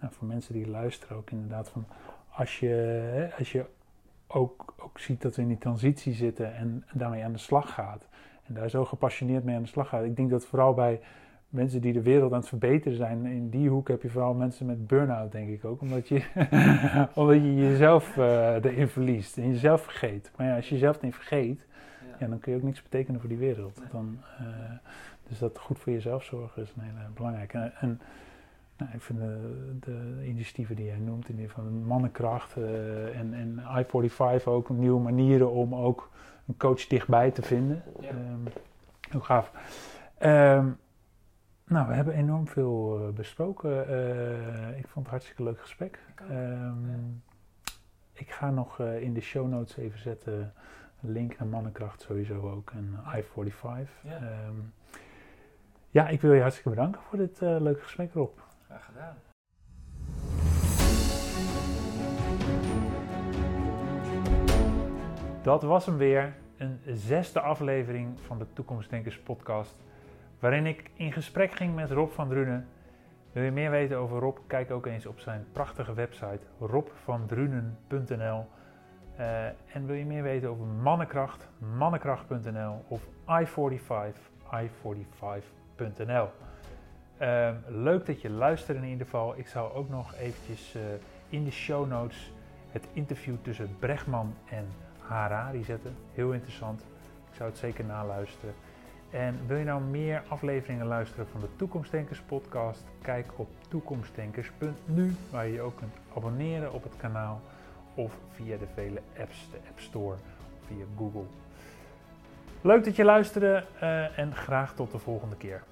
nou, voor mensen die luisteren ook inderdaad van als je, als je ook, ook ziet dat we in die transitie zitten en, en daarmee aan de slag gaat. En daar zo gepassioneerd mee aan de slag gaat. Ik denk dat vooral bij mensen die de wereld aan het verbeteren zijn, in die hoek heb je vooral mensen met burn-out, denk ik ook. Omdat je, omdat je jezelf uh, erin verliest en jezelf vergeet. Maar ja, als je jezelf niet vergeet, ja. ja. dan kun je ook niks betekenen voor die wereld. Dan, uh, dus dat goed voor jezelf zorgen is een hele belangrijke. En, en nou, ik vind de, de, initiatieven die jij noemt, in ieder geval mannenkracht uh, en, en I-45 ook nieuwe manieren om ook een coach dichtbij te vinden. Ja. Um, heel gaaf. Um, nou, we hebben enorm veel uh, besproken. Uh, ik vond het een hartstikke leuk gesprek. Um, ja. Ik ga nog uh, in de show notes even zetten link naar Mannenkracht sowieso ook en I-45. Ja. Um, ja, ik wil je hartstikke bedanken voor dit leuke gesprek, Rob. Graag gedaan. Dat was hem weer, een zesde aflevering van de Toekomstdenkers podcast waarin ik in gesprek ging met Rob van Drunen. Wil je meer weten over Rob? Kijk ook eens op zijn prachtige website robvandrunen.nl. Uh, en wil je meer weten over mannenkracht? Mannenkracht.nl of i45, i45.nl. Uh, leuk dat je luistert in ieder geval. Ik zal ook nog eventjes uh, in de show notes het interview tussen Brechtman en Harari zetten. Heel interessant. Ik zou het zeker naluisteren. En wil je nou meer afleveringen luisteren van de Toekomstdenkers podcast? Kijk op toekomstdenkers.nu, waar je je ook kunt abonneren op het kanaal of via de vele apps, de App Store of via Google. Leuk dat je luisterde uh, en graag tot de volgende keer.